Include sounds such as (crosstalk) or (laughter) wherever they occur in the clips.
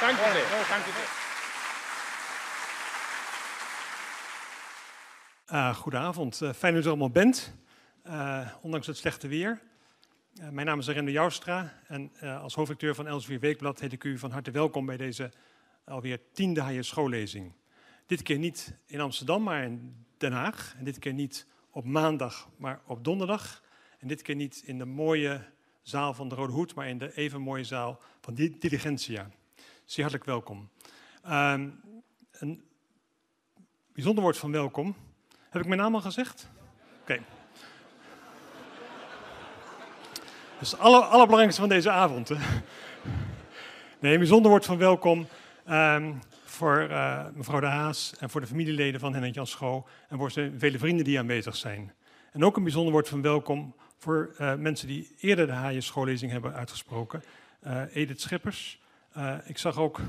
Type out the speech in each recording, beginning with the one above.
Dank u zeer. Dank u zeer. Uh, goedenavond, uh, fijn dat u er allemaal bent, uh, ondanks het slechte weer. mijn naam is Rende Joustra en als hoofdredacteur van Elsevier Weekblad heet ik u van harte welkom bij deze alweer tiende Haaien schoollezing. Dit keer niet in Amsterdam, maar in Den Haag. En dit keer niet op maandag, maar op donderdag. En dit keer niet in de mooie zaal van de Rode Hoed, maar in de even mooie zaal van Diligentia. Zeer hartelijk welkom. Uh, een bijzonder woord van welkom. Heb ik mijn naam al gezegd? Oké. Okay. Dat is het aller, allerbelangrijkste van deze avond. Hè? Nee, een bijzonder woord van welkom um, voor uh, mevrouw De Haas en voor de familieleden van Henk Jan Schoo en voor zijn vele vrienden die aanwezig zijn. En ook een bijzonder woord van welkom voor uh, mensen die eerder de Haaien schoollezing hebben uitgesproken. Uh, Edith Schippers. Ik zag ook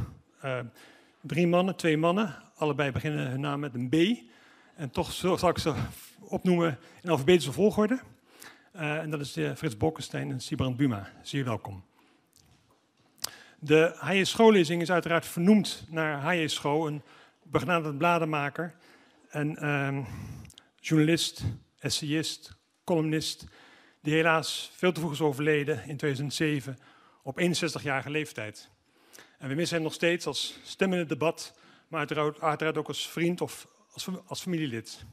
drie mannen, twee mannen, allebei beginnen hun naam met een B. En toch zal ik ze opnoemen in alfabetische volgorde. en dat is Frits Bolkestein en Sibrand Buma. Zeer welkom. De Haaien schoollezing is uiteraard vernoemd naar Haaien Scho, een begenadigd bladenmaker en uh, journalist, essayist, columnist, die helaas veel te vroeg is overleden in 2007 op 61-jarige leeftijd. En we missen hem nog steeds als stem in het debat, maar uiteraard, ook als vriend of als, als familielid.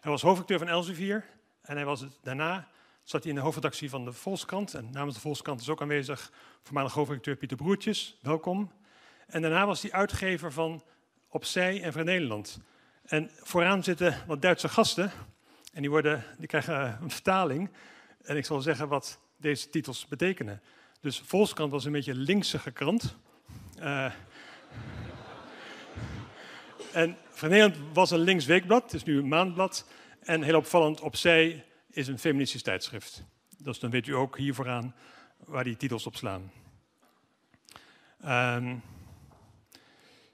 Hij was hoofdacteur van Elsevier en hij was daarna zat hij in de hoofdredactie van de Volkskrant. En namens de Volkskrant is ook aanwezig voormalig hoofdredacteur Pieter Broertjes. Welkom. En daarna was hij uitgever van Opzij en Vrij Nederland. En vooraan zitten wat Duitse gasten. En die, worden, die krijgen een vertaling. En ik zal zeggen wat deze titels betekenen. Dus Volkskrant was een beetje linkse krant. Uh, en Vrij Nederland was een links weekblad, het is nu een maandblad. En heel opvallend, Opzij is een feministisch tijdschrift. Dus dan weet u ook hier vooraan waar die titels op slaan. Um,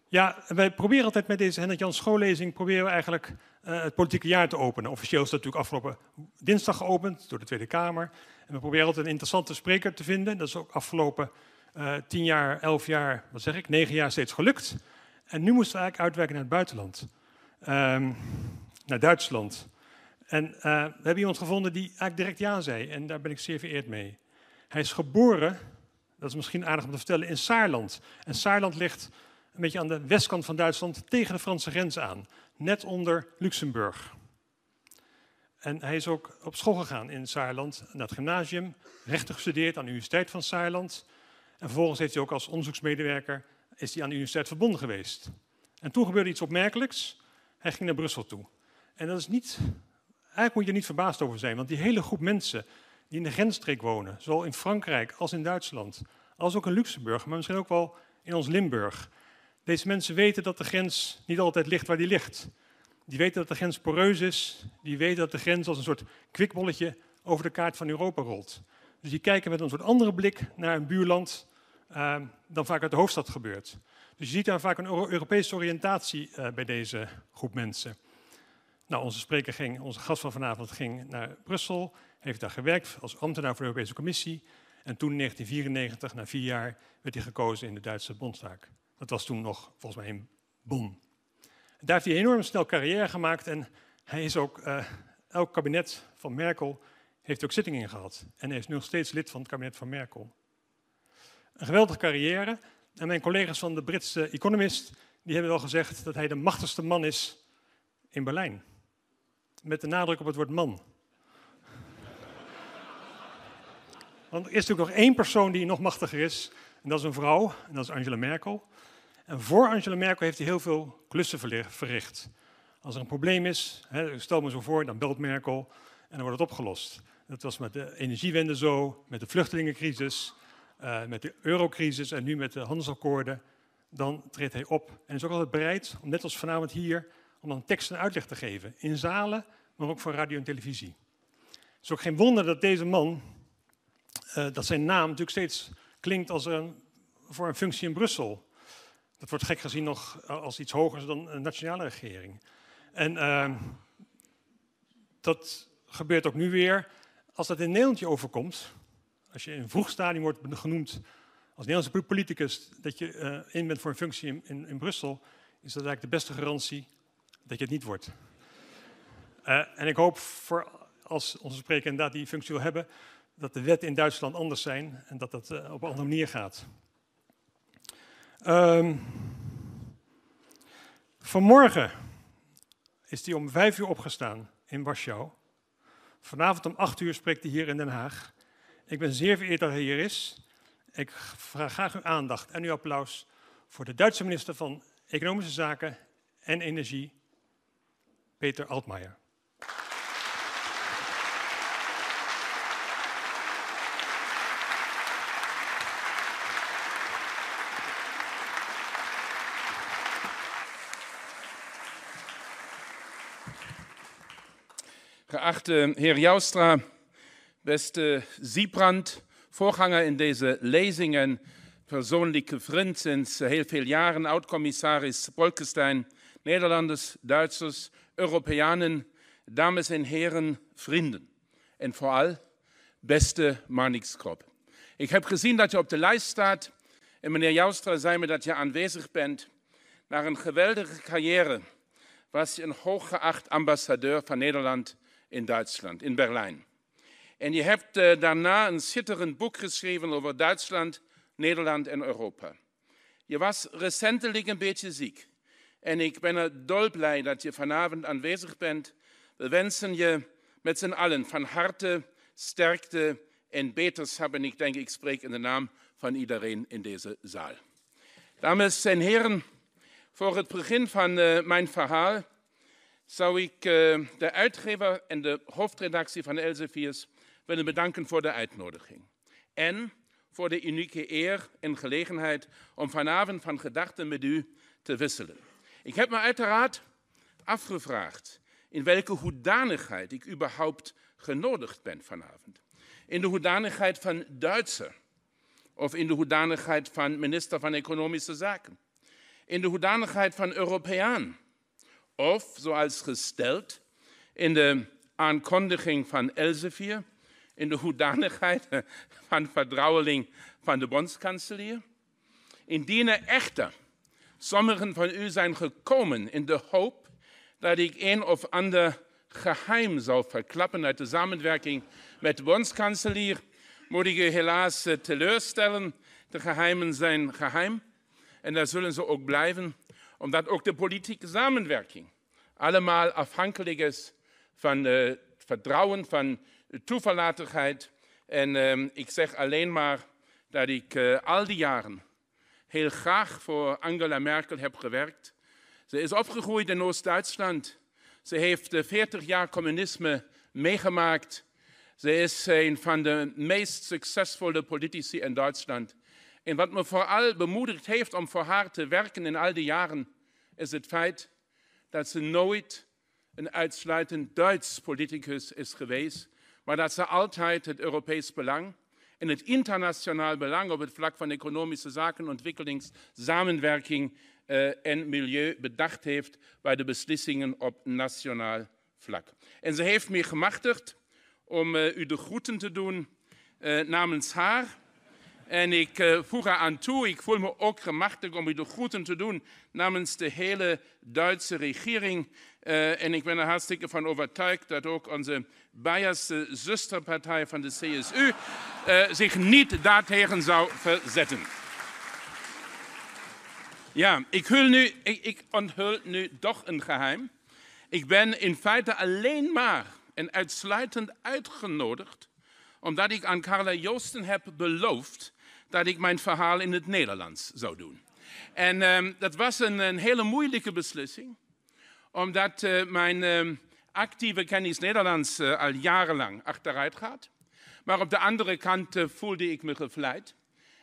ja, wij proberen altijd met deze Hendrik Jan schoollezing proberen we eigenlijk uh, het politieke jaar te openen. Officieel is dat natuurlijk afgelopen dinsdag geopend door de Tweede Kamer. En we proberen altijd een interessante spreker te vinden. Dat is ook afgelopen uh, tien jaar, elf jaar, wat zeg ik, negen jaar steeds gelukt. En nu moesten we eigenlijk uitwerken naar het buitenland. Um, naar Duitsland. En uh, we hebben iemand gevonden die eigenlijk direct ja zei. En daar ben ik zeer vereerd mee. Hij is geboren, dat is misschien aardig om te vertellen, in Saarland. En Saarland ligt een beetje aan de westkant van Duitsland tegen de Franse grens aan. Net onder Luxemburg. En hij is ook op school gegaan in Saarland, naar het gymnasium, rechten gestudeerd aan de Universiteit van Saarland. En vervolgens heeft hij ook als onderzoeksmedewerker is hij aan de Universiteit verbonden geweest. En toen gebeurde iets opmerkelijks. Hij ging naar Brussel toe. En dat is niet eigenlijk moet je er niet verbaasd over zijn, want die hele groep mensen die in de grensstreek wonen, zowel in Frankrijk als in Duitsland, als ook in Luxemburg, maar misschien ook wel in ons Limburg. Deze mensen weten dat de grens niet altijd ligt waar die ligt. Die weten dat de grens poreus is, die weten dat de grens als een soort kwikbolletje over de kaart van Europa rolt. Dus die kijken met een soort andere blik naar een buurland uh, dan vaak uit de hoofdstad gebeurt. Dus je ziet daar vaak een Europese oriëntatie uh, bij deze groep mensen. Nou, onze spreker ging, onze gast van vanavond ging naar Brussel, heeft daar gewerkt als ambtenaar voor de Europese Commissie. En toen in 1994, na vier jaar, werd hij gekozen in de Duitse Bondsdag. Dat was toen nog volgens mij in Bonn. Daar heeft hij enorm snel carrière gemaakt en hij is ook, uh, elk kabinet van Merkel heeft ook zittingen in gehad. En is nu nog steeds lid van het kabinet van Merkel. Een geweldige carrière. En mijn collega's van de Britse Economist, die hebben wel gezegd dat hij de machtigste man is in Berlijn met de nadruk op het woord man. (laughs) Want er is natuurlijk nog één persoon die nog machtiger is, en dat is een vrouw, en dat is Angela Merkel. En voor Angela Merkel heeft hij heel veel klussen verricht. Als er een probleem is, stel me zo voor, dan belt Merkel en dan wordt het opgelost. Dat was met de energiewende zo, met de vluchtelingencrisis, uh, met de eurocrisis en nu met de handelsakkoorden. Dan treedt hij op en is ook altijd bereid om, net als vanavond hier, om dan tekst en uitleg te geven. In zalen, maar ook voor radio en televisie. Het is ook geen wonder dat deze man, uh, dat zijn naam natuurlijk steeds klinkt als een, voor een functie in Brussel. Dat wordt gek gezien nog als iets hoger dan een nationale regering. En uh, dat gebeurt ook nu weer. Als dat in Nederland je overkomt, als je in een vroeg stadium wordt genoemd als Nederlandse politicus dat je uh, in bent voor een functie in, in, Brussel, is dat eigenlijk de beste garantie dat je het niet wordt. Uh, en ik hoop voor als onze spreker inderdaad die functie wil hebben, dat de wetten in Duitsland anders zijn en dat dat uh, op een andere manier gaat. Um, vanmorgen is hij om vijf uur opgestaan in Warschau. Vanavond om acht uur spreekt hij hier in Den Haag. Ik ben zeer vereerd dat hij hier is. Ik vraag graag uw aandacht en uw applaus voor de Duitse minister van Economische Zaken en Energie, Peter Altmaier. Geachte Heer Joustra, beste Siebrand, voorganger in deze lezingen, persoonlijke vriend sinds heel veel jaren, oud-commissaris Bolkestein, Nederlanders, Duitsers, Europeanen, dames en heren, vrienden. En vooral, beste Marnix Krop. Ik heb gezien dat je op de lijst staat en meneer Joustra zei me dat je aanwezig bent. Naar een geweldige carrière was je een hooggeacht ambassadeur van Nederland in Duitsland, in Berlijn. En je hebt uh, daarna een schitterend boek geschreven over Duitsland, Nederland en Europa. Je was recentelijk een beetje ziek. En ik ben er dolblij dat je vanavond aanwezig bent. We wensen je met z'n allen van harte sterkte en beterschap. En ik denk, ik spreek in de naam van iedereen in deze zaal. Dames en heren, voor het begin van uh, mijn verhaal zou ik uh, de uitgever en de hoofdredactie van Elseviers willen bedanken voor de uitnodiging. En voor de unieke eer en gelegenheid om vanavond van gedachten met u te wisselen. Ik heb me uiteraard afgevraagd in welke hoedanigheid ik überhaupt genodigd ben vanavond. In de hoedanigheid van Duitser of in de hoedanigheid van minister van Economische Zaken. In de hoedanigheid van Europeaan of, zoals gesteld in de aankondiging van Elsevier, in de hoedanigheid (laughs) van vertrouweling van de bondskanselier. Indien er echter sommigen van u zijn gekomen in de hoop dat ik een of ander geheim zou verklappen uit de samenwerking met de bondskanselier, moet ik u helaas teleurstellen. De geheimen zijn geheim en daar zullen ze ook blijven omdat ook de politieke samenwerking allemaal afhankelijk is van uh, vertrouwen, van toeverlatigheid. En uh, ik zeg alleen maar dat ik uh, al die jaren heel graag voor Angela Merkel heb gewerkt. Ze is opgegroeid in Oost-Duitsland. Ze heeft 40 jaar communisme meegemaakt. Ze is een van de meest succesvolle politici in Duitsland. En wat me vooral bemoedigd heeft om voor haar te werken in al die jaren, is het feit dat ze nooit een uitsluitend Duits politicus is geweest, maar dat ze altijd het Europees belang en het internationaal belang op het vlak van economische zaken, ontwikkelingssamenwerking uh, en milieu bedacht heeft bij de beslissingen op nationaal vlak. En ze heeft me gemachtigd om uh, u de groeten te doen uh, namens haar en ik uh, voeg aan toe, ik voel me ook gemachtigd om u de groeten te doen namens de hele Duitse regering. Uh, en ik ben er hartstikke van overtuigd dat ook onze Bayerse zusterpartij van de CSU eh, zich niet daartegen zou verzetten. Ja, ik, nu, ik onthul nu toch een geheim. Ik ben in feite alleen maar en uitsluitend uitgenodigd omdat ik aan Carla Joosten heb beloofd dat ik mijn verhaal in het Nederlands zou doen. En uh, dat was een, een, hele moeilijke beslissing, omdat uh, mijn uh, actieve kennis Nederlands eh, al jarenlang achteruit gaat. Maar op de andere kant eh, voelde ik me gevleid.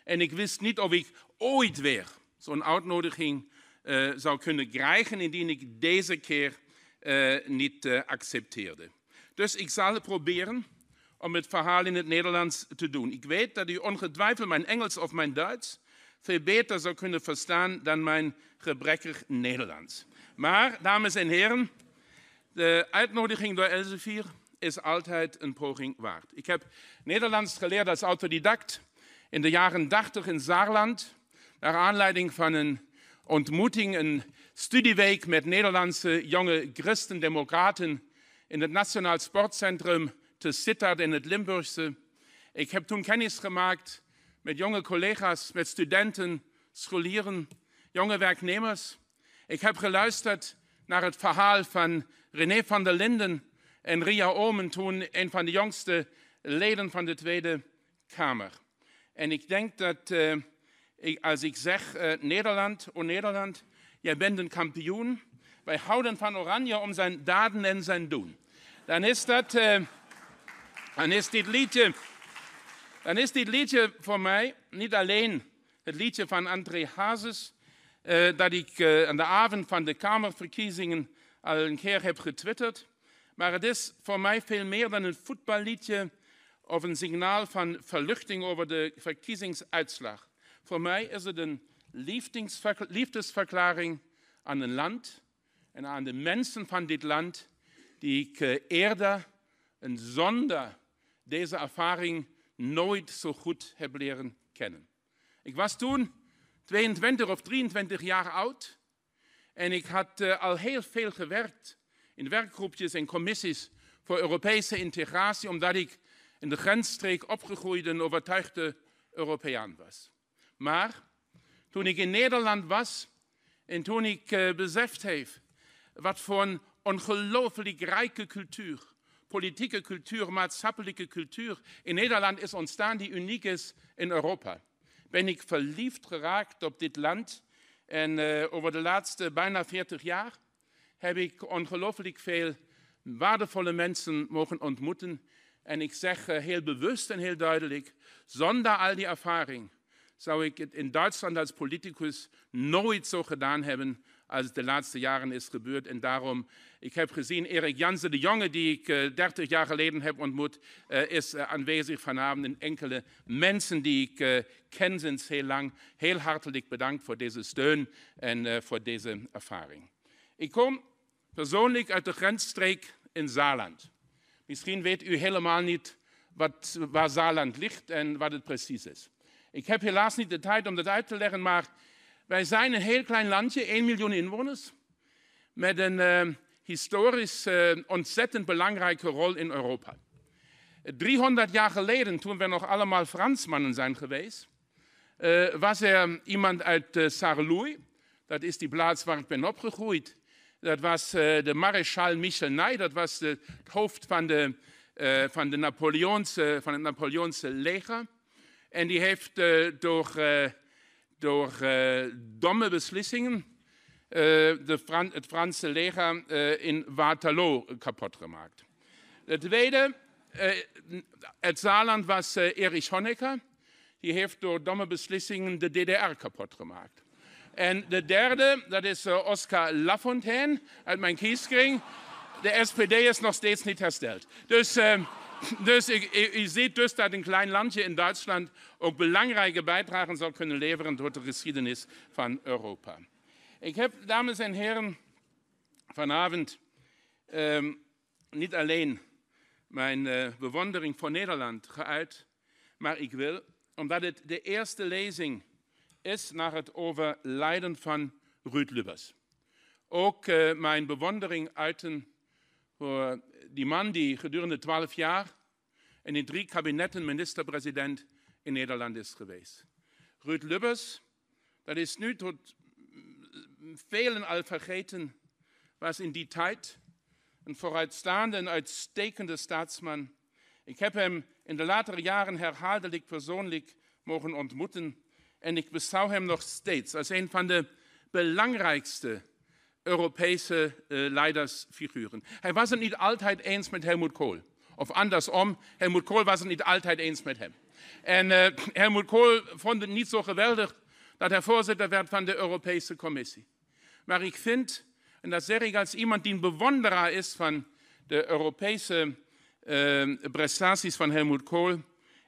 En ik wist niet of ik ooit weer zo'n uitnodiging eh, zou kunnen krijgen, indien ik deze keer niet accepteerde. Dus ik zal proberen om het verhaal in het Nederlands te doen. Ik weet dat u ongetwijfeld mijn Engels of mijn Duits veel beter zou kunnen verstaan dan mijn gebrekkig Nederlands. Maar, dames en heren, de uitnodiging door Elsevier is altijd een poging waard. Ik heb Nederlands geleerd als autodidact in de jaren 80 in Saarland, naar aanleiding van een ontmoeting, een studieweek met Nederlandse jonge christendemocraten in het Nationaal Sportcentrum te Sittard in het Limburgse. Ik heb toen kennis gemaakt met jonge collega's, met studenten, scholieren, jonge werknemers. Ik heb geluisterd naar het verhaal van René van der Linden en Ria Omen, toen een van de jongste leden van de Tweede Kamer. En ik denk dat ik, als ik zeg, uh, Nederland, oh Nederland, jij bent een kampioen. Wij houden van Oranje om zijn daden en zijn doen. Dan is dat, uh, dan is dit liedje, dan is dit liedje voor mij niet alleen het liedje van André Hazes, dat ik aan de avond van de Kamerverkiezingen al een keer heb getwitterd. Maar het is voor mij veel meer dan een voetballiedje of een signaal van verluchting over de verkiezingsuitslag. Voor mij is het een liefdesverklaring aan een land en aan de mensen van dit land, die ik eh, eerder en zonder deze ervaring nooit zo goed heb leren kennen. Ik was toen 22 of 23 jaar oud en ik had uh, al heel veel gewerkt in werkgroepjes en commissies voor Europese integratie, omdat ik in de grensstreek opgegroeid en overtuigde Europeaan was. Maar toen ik in Nederland was en toen ik uh, beseft heb wat voor een ongelooflijk rijke cultuur, politieke cultuur, maatschappelijke cultuur in Nederland is ontstaan die uniek is in Europa, ben ik verliefd geraakt op dit land. En uh, over de laatste bijna 40 jaar heb ik ongelooflijk veel waardevolle mensen mogen ontmoeten en ik zeg eh, heel bewust en heel duidelijk, zonder al die ervaring zou ik het in Duitsland als politicus nooit zo gedaan hebben als de laatste jaren is gebeurd. En daarom, ik heb gezien, Erik Jansen, de jongen die ik 30 eh, jaar geleden heb ontmoet, eh, is aanwezig vanavond. En enkele mensen die ik ken sinds heel lang, heel hartelijk bedankt voor deze steun en voor deze ervaring. Ik kom persoonlijk uit de grensstreek in Saarland. Misschien weet u helemaal niet wat, waar Saarland ligt en wat het precies is. Ik heb helaas niet de tijd om dat uit te leggen, maar wij zijn een heel klein landje, 1 miljoen inwoners, met een uh, historisch uh, ontzettend belangrijke rol in Europa. 300 jaar geleden, toen we nog allemaal Fransmannen zijn geweest, uh, was er iemand uit uh, Sarrelouis, dat is die plaats waar ik ben opgegroeid, dat was uh, de Maréchal Michel Ney, dat was het hoofd van, de, van, de Napoleonse, van het Napoleonse leger. En die heeft door, door domme beslissingen Fran het Franse leger in Waterloo kapot gemaakt. Het tweede, het Saarland was Erich Honecker. Die heeft door domme beslissingen de DDR kapot gemaakt. En de derde, dat is Oscar Lafontaine uit mijn kieskring. De SPD is nog steeds niet hersteld. Dus, dus u ziet dus dat een klein landje in Duitsland ook belangrijke bijdragen zal kunnen leveren tot de geschiedenis van Europa. Ik heb, dames en heren, vanavond um, niet alleen mijn uh, bewondering voor Nederland geuit, maar ik wil, omdat het de eerste lezing is naar het overlijden van Ruud Lubbers. Ook uh, mijn bewondering uiten voor die man die gedurende twaalf jaar in de drie kabinetten minister-president in Nederland is geweest. Ruud Lubbers, dat is nu tot velen al vergeten, was in die tijd een vooruitstaande en uitstekende staatsman. Ik heb hem in de latere jaren herhaaldelijk persoonlijk mogen ontmoeten en ik beschouw hem nog steeds als een van de belangrijkste Europese uh, leidersfiguren. Hij was het niet altijd eens met Helmut Kohl. Of andersom, Helmut Kohl was het niet altijd eens met hem. En uh, Helmut Kohl vond het niet zo geweldig dat hij voorzitter werd van de Europese Commissie. Maar ik vind, en dat zeg ik als iemand die een bewonderaar is van de Europese uh, prestaties van Helmut Kohl,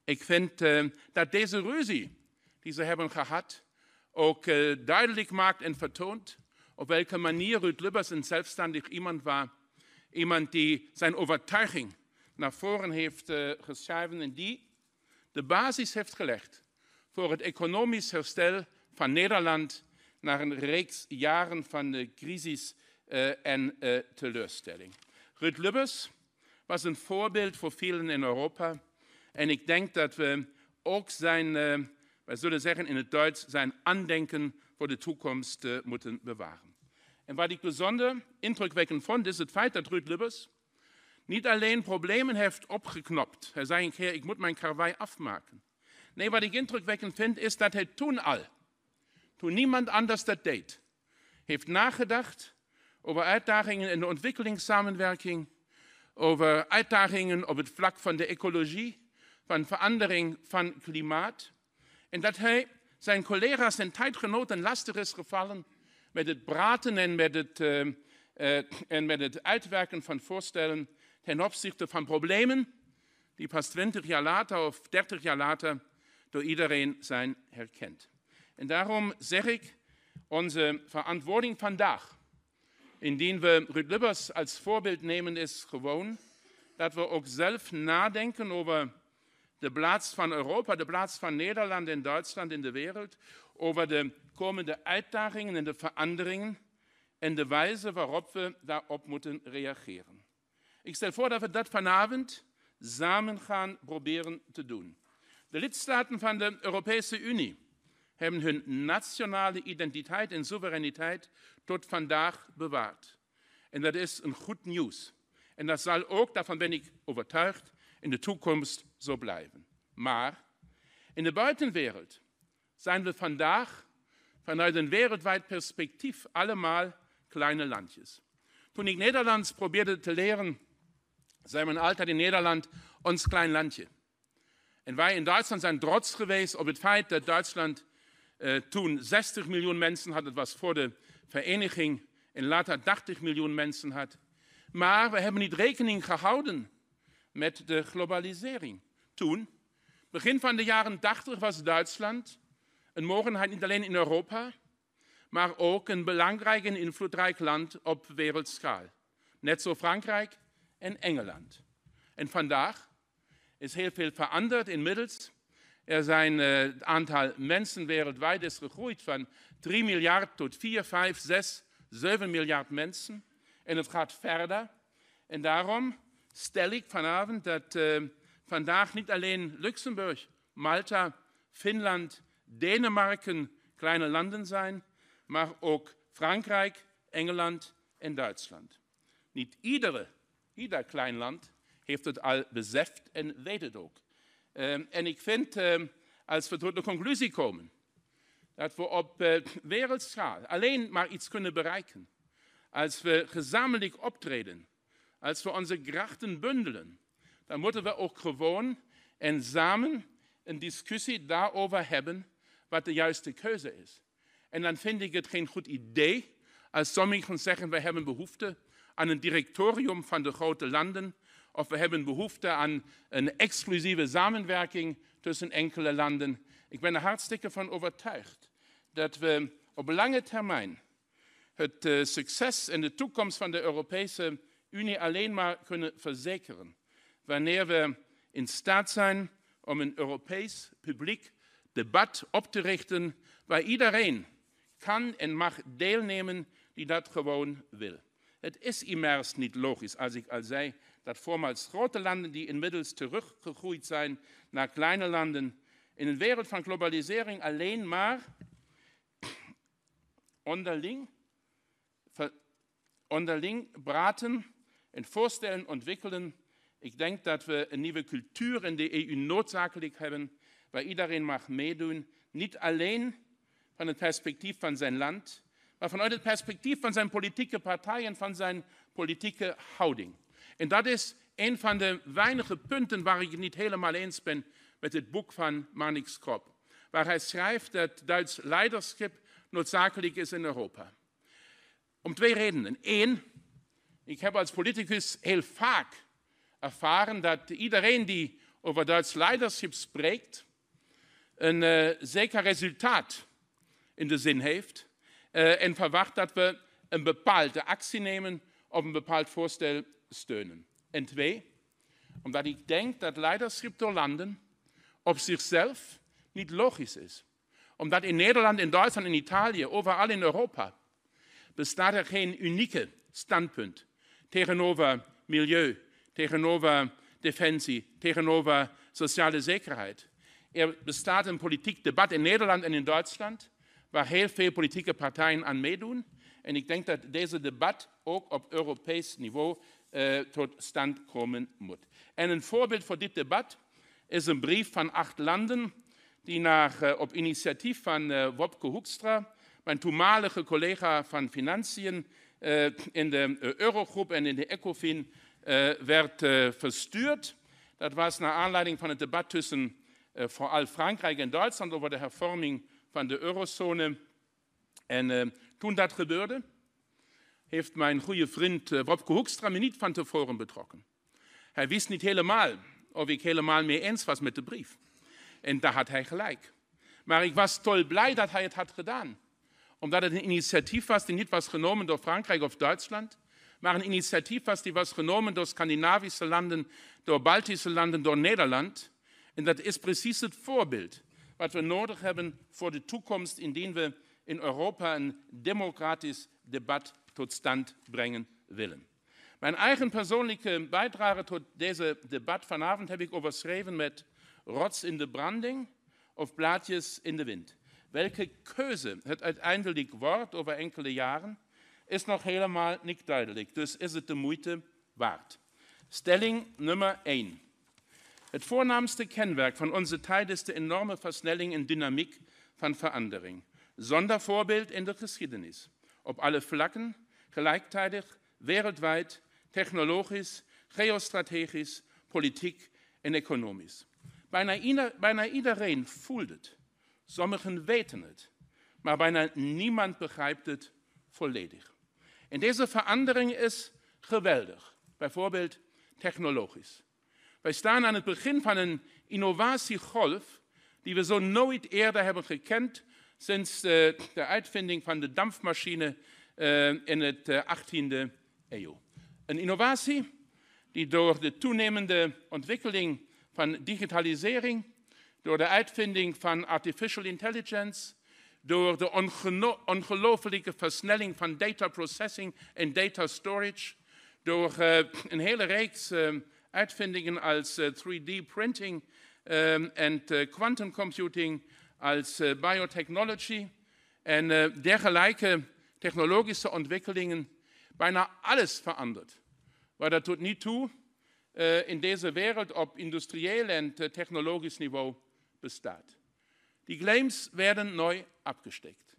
ik vind dat deze ruzie die ze hebben gehad, ook duidelijk maakt en vertoont, op welke manier Ruud Lubbers een zelfstandig iemand was. Iemand die zijn overtuiging naar voren heeft uh, geschreven en die de basis heeft gelegd voor het economisch herstel van Nederland na een reeks jaren van de crisis uh, en teleurstelling. Ruud Lubbers was een voorbeeld voor velen in Europa. En ik denk dat we ook zijn, wij zullen zeggen in het Duits, zijn aandenken voor de toekomst moeten bewaren. En wat ik bijzonder indrukwekkend vond, is het feit dat Ruud Lubbers niet alleen problemen heeft opgeknopt. Hij zei een keer, ik moet mijn karwei afmaken. Nee, wat ik indrukwekkend vind, is dat hij toen al, toen niemand anders dat deed, heeft nagedacht over uitdagingen in de ontwikkelingssamenwerking, over uitdagingen op het vlak van de ecologie, van verandering van klimaat. En dat hij zijn collega's en tijdgenoten lastig is gevallen met het praten en met het, uh, uh, en met het uitwerken van voorstellen ten opzichte van problemen die pas 20 jaar later of 30 jaar later door iedereen zijn herkend. En daarom zeg ik, onze verantwoording vandaag, indien we Ruud Lubbers als voorbeeld nemen, is gewoon dat we ook zelf nadenken over de plaats van Europa, de plaats van Nederland en Duitsland in de wereld, over de komende uitdagingen en de veranderingen en de wijze waarop we daarop moeten reageren. Ik stel voor dat we dat vanavond samen gaan proberen te doen. De lidstaten van de Europese Unie hebben hun nationale identiteit en soevereiniteit tot vandaag bewaard. En dat is een goed nieuws. En dat zal ook, daarvan ben ik overtuigd, in de toekomst zo blijven. Maar in de buitenwereld zijn vandaag vanuit een wereldwijd perspectief allemaal kleine landjes. Toen ik Nederlands probeerde te leren, zei mijn altijd in Nederland ons klein landje. En wij in Duitsland zijn trots geweest op het feit dat Duitsland uh, toen 60 miljoen mensen had. Was voor de vereniging en later 80 miljoen mensen had. Maar we hebben niet rekening gehouden met de globalisering. Toen, begin van de jaren 80, was Duitsland een mogelijkheid niet alleen in Europa, maar ook een belangrijk en invloedrijk land op wereldschaal. Net zo Frankrijk en Engeland. En vandaag is heel veel veranderd inmiddels. Er zijn, uh, het aantal mensen wereldwijd is gegroeid van 3 miljard tot 4, 5, 6, 7 miljard mensen. En het gaat verder. En daarom stel ik vanavond dat uh, vandaag niet alleen Luxemburg, Malta, Finland, Denemarken kleine landen zijn, maar ook Frankrijk, Engeland en Duitsland. Niet iedere ieder klein land heeft het al beseft en weet het ook. Um, en ik vind, um, als we tot de conclusie komen, dat we op uh, wereldschaal alleen maar iets kunnen bereiken, als we gezamenlijk optreden, als we onze krachten bundelen, dan moeten we ook gewoon en samen een discussie daarover hebben wat de juiste keuze is. En dan vind ik het geen goed idee als sommigen zeggen, we hebben behoefte aan een directorium van de grote landen of we hebben behoefte aan een exclusieve samenwerking tussen enkele landen. Ik ben er hartstikke van overtuigd dat we op lange termijn het uh, succes en de toekomst van de Europese Unie alleen maar kunnen verzekeren wanneer we in staat zijn om een Europees publiek debat op te richten waar iedereen kan en mag deelnemen die dat gewoon wil. Het is immers niet logisch, als ik al zei, dat voormaals grote landen die inmiddels teruggegroeid zijn naar kleine landen, in een wereld van globalisering alleen maar onderling, onderling praten en voorstellen ontwikkelen. Ik denk dat we een nieuwe cultuur in de EU noodzakelijk hebben, waar iedereen mag meedoen, niet alleen van het perspectief van zijn land, maar vanuit het perspectief van zijn politieke partij en van zijn politieke houding. En dat is een van de weinige punten waar ik niet helemaal eens ben met het boek van Manix Krop, waar hij schrijft dat Duits leiderschap noodzakelijk is in Europa. Om twee redenen. Eén, ik heb als politicus heel vaak ervaren dat iedereen die over Duits leiderschap spreekt, een uh, zeker resultaat in de zin heeft uh, en verwacht dat we een bepaalde actie nemen of een bepaald voorstel steunen. En twee, omdat ik denk dat leiderschap door landen op zichzelf niet logisch is. Omdat in Nederland, in Duitsland, in Italië, overal in Europa bestaat er geen unieke standpunt tegenover milieu, tegenover defensie, tegenover sociale zekerheid. Er bestaat een politiek debat in Nederland en in Duitsland, waar heel veel politieke partijen aan meedoen. En ik denk dat deze debat ook op Europees niveau uh, tot stand komen moet. En een voorbeeld voor dit debat is een brief van acht landen die naar, uh, op initiatief van uh, Wopke Hoekstra, mijn toenmalige collega van Financiën in de Eurogroep en in de ECOFIN, werd verstuurd. Dat was naar aanleiding van het debat tussen vooral Frankrijk en Duitsland over de hervorming van de eurozone. En toen dat gebeurde, heeft mijn goede vriend Wopke Hoekstra me niet van tevoren betrokken. Hij wist niet helemaal of ik helemaal mee eens was met de brief. En daar had hij gelijk. Maar ik was tol blij dat hij het had gedaan. Omdat het een initiatief was die niet was genomen door Frankrijk of Duitsland, maar een initiatief was die was genomen door Scandinavische landen, door Baltische landen, door Nederland. En dat is precies het voorbeeld wat we nodig hebben voor de toekomst, indien we in Europa een democratisch debat tot stand brengen willen. Mijn eigen persoonlijke bijdrage tot deze debat vanavond heb ik overschreven met rots in de branding of blaadjes in de wind. Welke keuze het uiteindelijk wordt over enkele jaren, is nog helemaal niet duidelijk. Dus is het de moeite waard. Stelling nummer 1. Het voornaamste kenmerk van onze tijd is de enorme versnelling en dynamiek van verandering. Zonder voorbeeld in de geschiedenis. Op alle vlakken, gelijktijdig, wereldwijd technologisch, geostrategisch, politiek en economisch. Bijna, ieder, bijna iedereen voelt het. Sommigen weten het. Maar bijna niemand begrijpt het volledig. En deze verandering is geweldig. Bijvoorbeeld technologisch. Wij staan aan het begin van een innovatiegolf die we zo nooit eerder hebben gekend sinds de uitvinding van de dampmachine eh, in het 18e eh, eeuw. Een innovatie die door de toenemende ontwikkeling van digitalisering, door de uitvinding van artificial intelligence, door de ongelooflijke versnelling van data processing en data storage, door een hele reeks uh, uitvindingen als uh, 3D printing en quantum computing, als biotechnology en dergelijke technologische ontwikkelingen bijna alles veranderd. Wat er tot nu toe uh, in deze wereld op industrieel en uh, technologisch niveau bestaat. Die claims werden neu abgesteckt.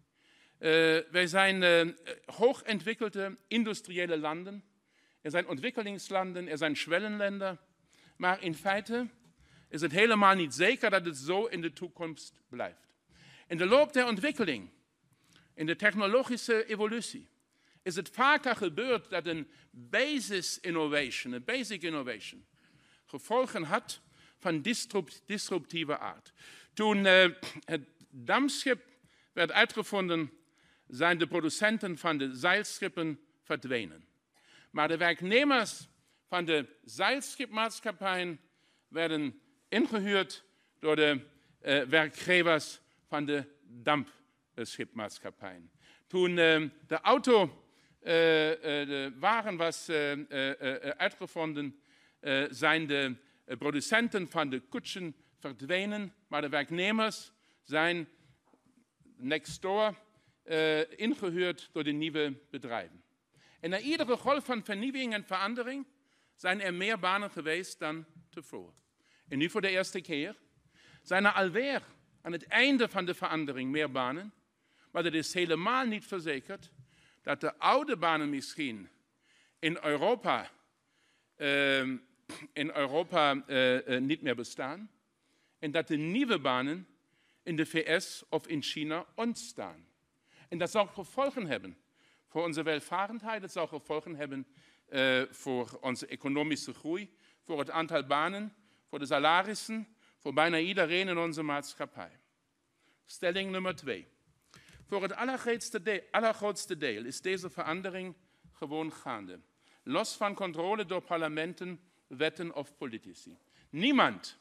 Uh, wij zijn hoogentwikkelde industriële landen. Er zijn ontwikkelingslanden, er zijn Schwellenländer. Maar in feite is het helemaal niet zeker dat het zo in de toekomst blijft. In de loop der ontwikkeling, in de technologische evolutie, is het vaker gebeurd dat een basis innovation, een basic innovation, gevolgen had van disruptieve aard. Toen uh, het dampschip werd uitgevonden, zijn de producenten van de zeilschippen verdwenen. Maar de werknemers van de zeilschipmaatschappijen werden ingehuurd door de uh, werkgevers van de dampschipmaatschappijen. Toen uh, de auto uh, de waren was uitgevonden, zijn de producenten van de kutsen verdwenen, maar de werknemers zijn next door ingehuurd door de nieuwe bedrijven. En na iedere golf van vernieuwing en verandering zijn er meer banen geweest dan tevoren. En nu voor de eerste keer zijn er alweer aan het einde van de verandering meer banen, maar dat is helemaal niet verzekerd dat de oude banen misschien in Europa, uh, in Europa uh, niet meer bestaan en dat de nieuwe banen in de VS of in China ontstaan. En dat zal gevolgen hebben voor onze welvarendheid, dat zal gevolgen hebben uh, voor onze economische groei, voor het aantal banen, voor de salarissen, voor bijna iedereen in onze maatschappij. Stelling nummer twee. Voor het allergrootste deel, allergrootste deel is deze verandering gewoon gaande. Los van controle door parlementen, wetten of politici. Niemand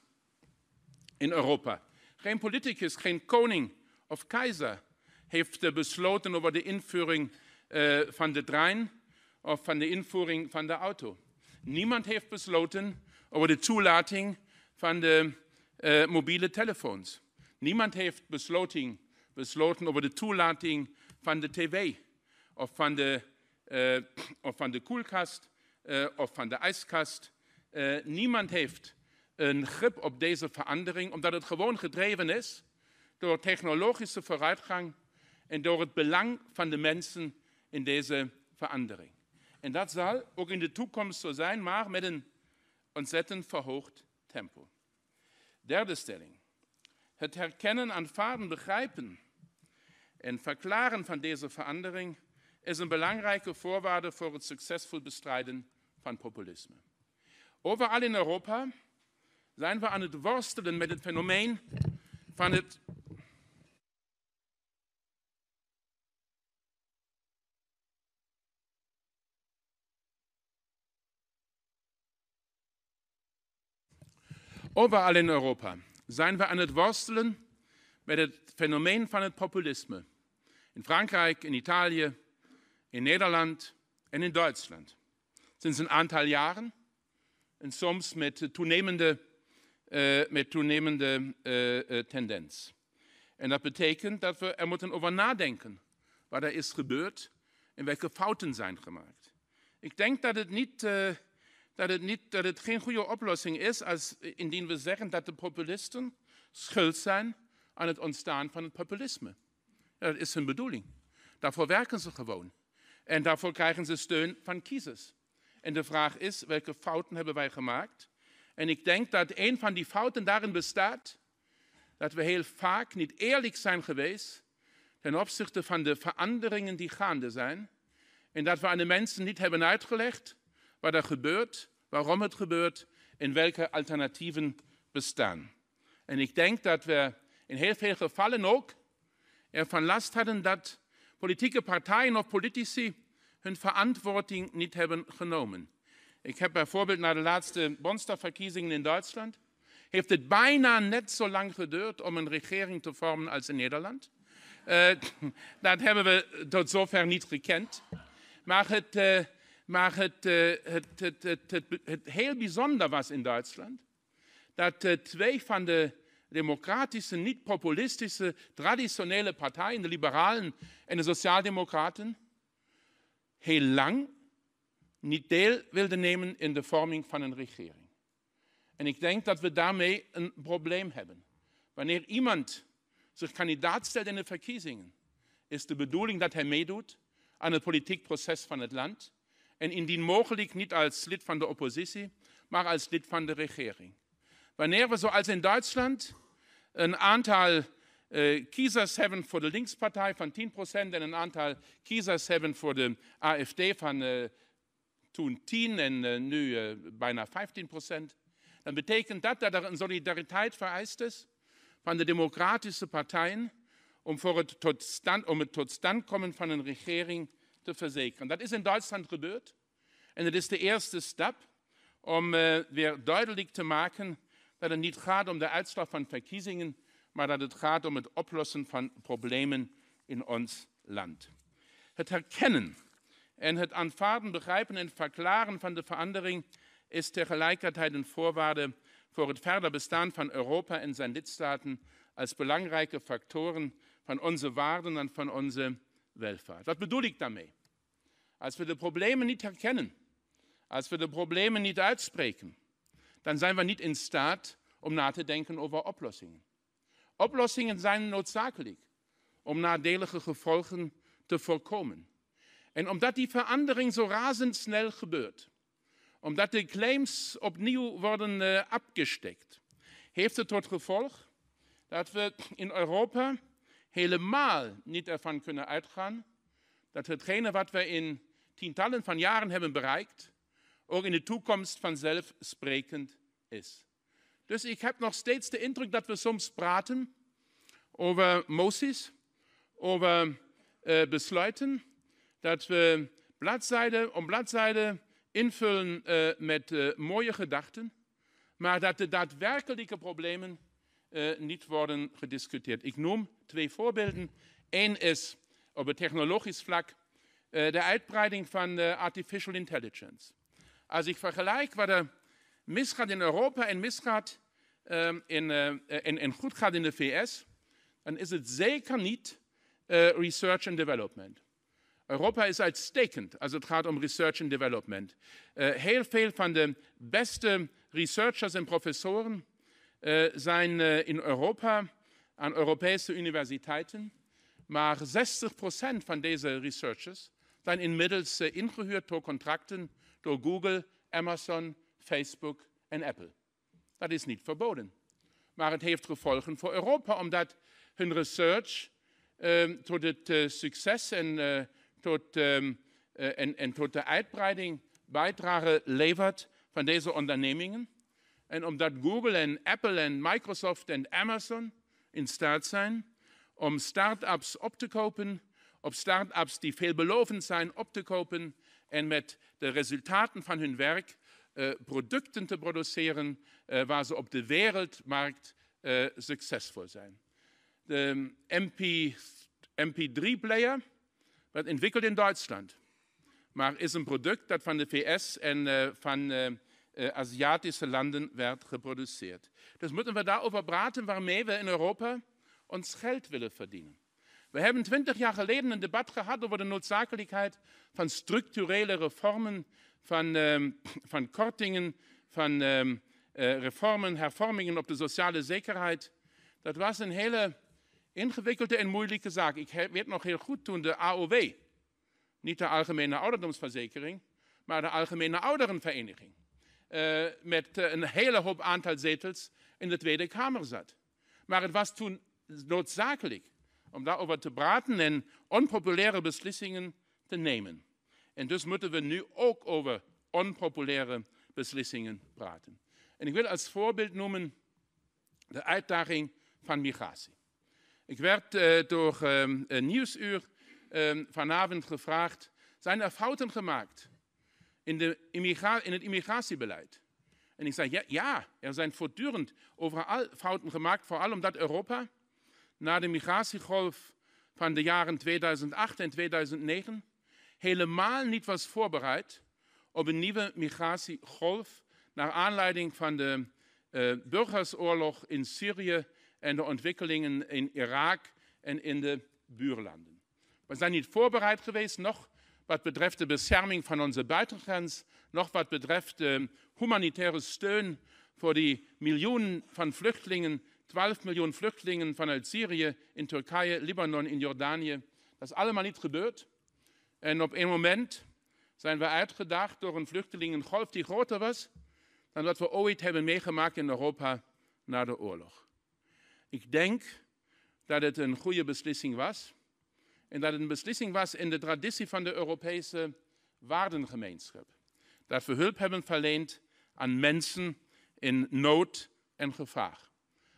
in Europa Geen politicus, geen koning of keizer heeft besloten over de invoering uh, van de trein of van de invoering van de auto. Niemand heeft besloten over de toelating van de uh, mobiele telefoons. Niemand heeft besloten, besloten over de toelating van de tv of van de, uh, of van de koelkast of van de ijskast. niemand heeft een grip op deze verandering, omdat het gewoon gedreven is door technologische vooruitgang en door het belang van de mensen in deze verandering. En dat zal ook in de toekomst zo zijn, maar met een ontzettend verhoogd tempo. Derde stelling. Het herkennen, aanvaarden, begrijpen en verklaren van deze verandering is een belangrijke voorwaarde voor het succesvol bestrijden van populisme. Overal in Europa zijn we aan het worstelen met het fenomeen van het Overal in Europa zijn we aan het worstelen met het fenomeen van het populisme. In Frankrijk, in Italië, in Nederland en in Duitsland. Sinds een aantal jaren en soms met toenemende, uh, met toenemende uh, tendens. En dat betekent dat we er moeten over nadenken wat er is gebeurd en welke fouten zijn gemaakt. Ik denk dat het niet dat het, niet, dat het geen goede oplossing is als, indien we zeggen dat de populisten schuld zijn aan het ontstaan van het populisme. Dat is hun bedoeling. Daarvoor werken ze gewoon. En daarvoor krijgen ze steun van kiezers. En de vraag is, welke fouten hebben wij gemaakt? En ik denk dat een van die fouten daarin bestaat dat we heel vaak niet eerlijk zijn geweest ten opzichte van de veranderingen die gaande zijn. En dat we aan de mensen niet hebben uitgelegd wat er gebeurt, waarom het gebeurt en welke alternatieven bestaan. En ik denk dat we in heel veel gevallen ook ervan last hadden dat politieke partijen of politici hun verantwortung niet hebben genomen. Ik heb bijvoorbeeld naar de laatste Bonsterverkiezingen in Duitsland, heeft het bijna net zo lang geduurd om een regering te vormen als in Nederland. Uh, (laughs) dat hebben we tot zover niet gekend. Maar het, uh, maar het, uh, het, het, het, het, heel bijzonder was in Duitsland dat uh, twee van de democratische, niet-populistische, traditionele partijen, de liberalen en de sociaaldemocraten, heel lang niet deel wilden nemen in de vorming van een regering. En ik denk dat we daarmee een probleem hebben. Wanneer iemand zich kandidaat stelt in de verkiezingen, is de bedoeling dat hij meedoet aan het politiek proces van het land en indien mogelijk niet als lid van de oppositie, maar als lid van de regering. Wanneer we zoals in Duitsland een aantal uh, kiezers hebben voor de linkspartij van 10% en een aantal kiezers hebben voor de AFD van uh, toen 10 en uh, nu bijna 15%, dan betekent dat dat er een solidariteit vereist is van de democratische partijen om, voor tot stand, om het tot stand komen van een regering te verzekeren. Dat is in Duitsland gebeurd. En het is de eerste stap om uh, weer duidelijk te maken dat het niet gaat om de uitslag van verkiezingen, maar dat het gaat om het oplossen van problemen in ons land. Het herkennen en het aanvaarden, begrijpen en verklaren van de verandering is tegelijkertijd een voorwaarde voor het verder bestaan van Europa en zijn lidstaten als belangrijke factoren van onze waarden en van onze welvaart. Wat bedoel ik daarmee? Als we de problemen niet herkennen, als we de problemen niet uitspreken, dan zijn we niet in staat om na te denken over oplossingen. Oplossingen zijn noodzakelijk om nadelige gevolgen te voorkomen. En omdat die verandering zo razendsnel gebeurt, omdat de claims opnieuw worden uh, abgesteckt, heeft het tot gevolg dat we in Europa helemaal niet ervan kunnen uitgaan dat hetgene wat we in tientallen van jaren hebben bereikt, ook in de toekomst vanzelfsprekend is. Dus ik heb nog steeds de indruk dat we soms praten over moties, over uh, besluiten, dat we bladzijde om bladzijde invullen uh, met uh, mooie gedachten, maar dat de daadwerkelijke problemen uh, niet worden gediscuteerd. Ik noem twee voorbeelden. Eén is op het technologisch vlak uh, de uitbreiding van artificial intelligence. Als ik vergelijk wat er misgaat in Europa en misgaat um, in, en, en goed gaat in de VS, dan is het zeker niet research and development. Europa is uitstekend als het gaat om research and development. Heel veel van de beste researchers en professoren uh, zijn uh, in Europa aan Europese universiteiten. Maar 60% van deze researchers zijn inmiddels ingehuurd door contracten door Google, Amazon, Facebook en Apple. Dat is niet verboden. Maar het heeft gevolgen voor Europa, omdat hun research tot het succes en tot, um, uh, en, en, tot de uitbreiding bijdrage levert van deze ondernemingen. En omdat Google en Apple en Microsoft en Amazon in staat zijn om start-ups op te kopen, op start-ups die veelbelovend zijn op te kopen en met de resultaten van hun werk uh, producten te produceren uh, waar ze op de wereldmarkt uh, succesvol zijn. De MP, MP3-player werd ontwikkeld in Duitsland, maar is een product dat van de VS en van uh, Aziatische landen werd geproduceerd. Dus moeten we daarover praten waarmee we in Europa ons geld willen verdienen. We hebben twintig jaar geleden een debat gehad over de noodzakelijkheid van structurele reformen, van, um, (clears throat) van kortingen, van um, reformen, hervormingen op de sociale zekerheid. Dat was een hele ingewikkelde en moeilijke zaak. Ik weet nog heel goed toen de AOW, niet de Algemene Ouderdomsverzekering, maar de Algemene Ouderenvereniging, uh, met uh, een hele hoop aantal zetels in de Tweede Kamer zat. Maar het was toen noodzakelijk om daarover te praten en onpopulaire beslissingen te nemen. En dus moeten we nu ook over onpopulaire beslissingen praten. En ik wil als voorbeeld noemen de uitdaging van migratie. Ik werd uh, door een nieuwsuur um, vanavond gevraagd: zijn er fouten gemaakt in, de in het immigratiebeleid? En ik zei: ja, ja, er zijn voortdurend overal fouten gemaakt, vooral omdat Europa na de migratiegolf van de jaren 2008 en 2009 helemaal niet was voorbereid op een nieuwe migratiegolf naar aanleiding van de uh, burgersoorlog in Syrië en de ontwikkelingen in Irak en in de buurlanden. We zijn niet voorbereid geweest, nog wat betreft de bescherming van onze buitengrens, nog wat betreft de humanitaire steun voor die miljoenen van vluchtelingen, 12 miljoen vluchtelingen vanuit Syrië, in Turkije, Libanon, in Jordanië. Dat is allemaal niet gebeurd. En op een moment zijn we uitgedaagd door een vluchtelingengolf die groter was dan wat we ooit hebben meegemaakt in Europa na de oorlog. Ik denk dat het een goede beslissing was. En dat het een beslissing was in de traditie van de Europese waardengemeenschap. Dat we hulp hebben verleend aan mensen in nood en gevaar.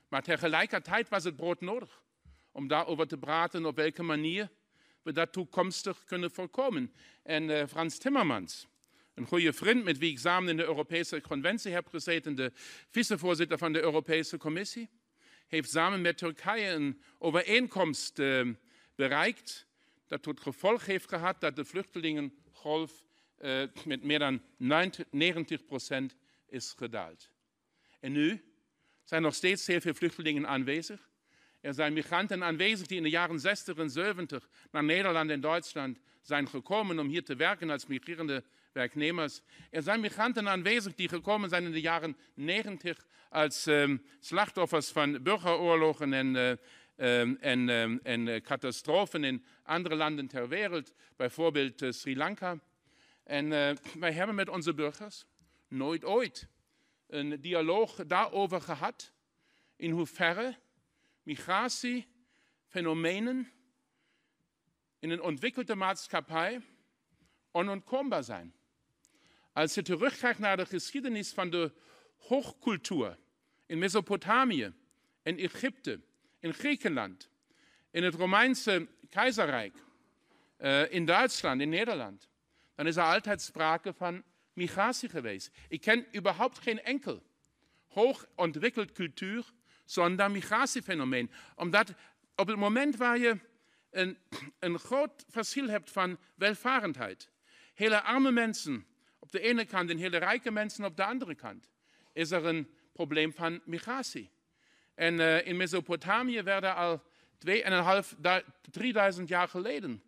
Maar tegelijkertijd was het brood nodig om daarover te praten op welke manier we dat toekomstig kunnen voorkomen. En uh, Frans Timmermans, een goede vriend met wie ik samen in de Europese Conventie heb gezeten, de vicevoorzitter van de Europese Commissie, heeft samen met Turkije een overeenkomst uh, bereikt dat tot gevolg heeft gehad dat de vluchtelingengolf uh, met meer dan 90 procent is gedaald. En nu zijn nog steeds heel veel vluchtelingen aanwezig. Er zijn migranten aanwezig die in de jaren 60 en 70 naar Nederland en Duitsland zijn gekomen om hier te werken als migrerende werknemers. Er zijn migranten aanwezig die gekomen zijn in de jaren 90 als um, slachtoffers van burgeroorlogen en, um, en, um, en catastrofen in andere landen ter wereld, bijvoorbeeld uh, Sri Lanka. En wij hebben met onze burgers nooit ooit een dialoog daarover gehad, in hoeverre migratiefenomenen in een ontwikkelde maatschappij onontkoombaar zijn. Als je terugkijkt naar de geschiedenis van de hoogcultuur in Mesopotamië, in Egypte, in Griekenland, in het Romeinse keizerrijk, uh, in Duitsland, in Nederland, dan is er altijd sprake van migratie geweest. Ik ken überhaupt geen enkel hoog ontwikkeld cultuur zonder migratiefenomeen. Omdat op het moment waar je een, een groot verschil hebt van welvarendheid, hele arme mensen op de ene kant en hele rijke mensen op de andere kant, is er een probleem van migratie. En uh, in Mesopotamië werden al 2.500, 3000 jaar geleden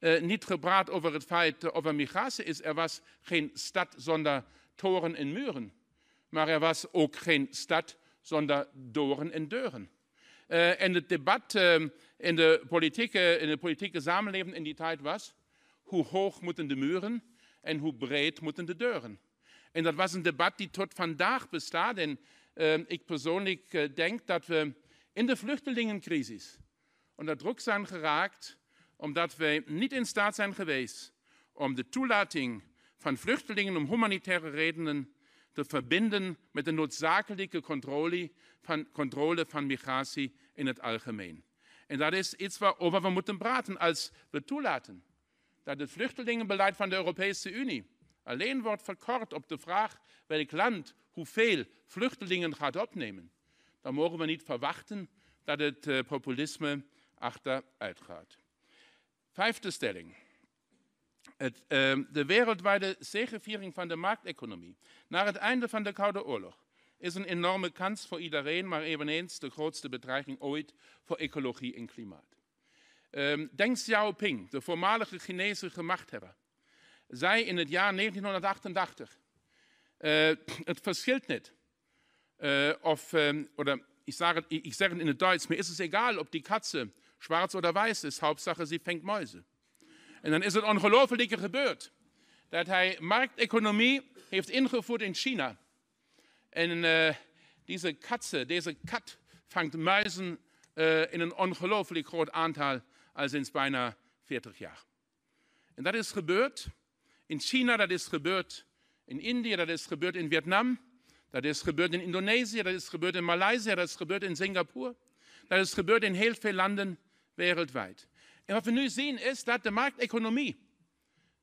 uh, niet gepraat over het feit uh, over migratie is. Er was geen stad zonder toren en muren. Maar er was ook geen stad zonder doren en deuren. En het debat in, de politieke, in de politieke samenleving in die tijd was, hoe hoog moeten de muren en hoe breed moeten de deuren. En dat was een debat die tot vandaag bestaat. Ik persoonlijk denk dat we in de vluchtelingencrisis onder druk zijn geraakt omdat wij niet in staat zijn geweest om de toelating van vluchtelingen om humanitaire redenen te verbinden met de noodzakelijke controle van, controle van migratie in het algemeen. En dat is iets waarover we moeten praten als we toelaten dat het vluchtelingenbeleid van de Europese Unie alleen wordt verkort op de vraag welk land hoeveel vluchtelingen gaat opnemen. Dan mogen we niet verwachten dat het uh, populisme achteruit gaat. Vijfde stelling. Uh, de wereldwijde zegeviering van de markteconomie na het einde van de Koude Oorlog is een enorme kans voor iedereen, maar eveneens de grootste bedreiging ooit voor ecologie en klimaat. Um, Deng Xiaoping, de voormalige Chinese machthebber, zei in het jaar 1988: uh, Het verschilt niet uh, of, um, oder ich sage, ich sage in Duits, mir ist es egal, ob die Katze schwarz oder weiß ist, Hauptsache sie fängt Mäuse. En dan is het ongelooflijke gebeurd dat hij markteconomie heeft ingevoerd in China. En uh, deze katze, deze kat vangt muizen uh, in een ongelooflijk groot aantal al sinds bijna 40 jaar. En dat is gebeurd in China, dat is gebeurd in India, dat is gebeurd in Vietnam, dat is gebeurd in Indonesië, dat is gebeurd in Maleisië, dat is gebeurd in Singapur, dat is gebeurd in heel veel landen wereldwijd. En wat we nu zien is dat de markteconomie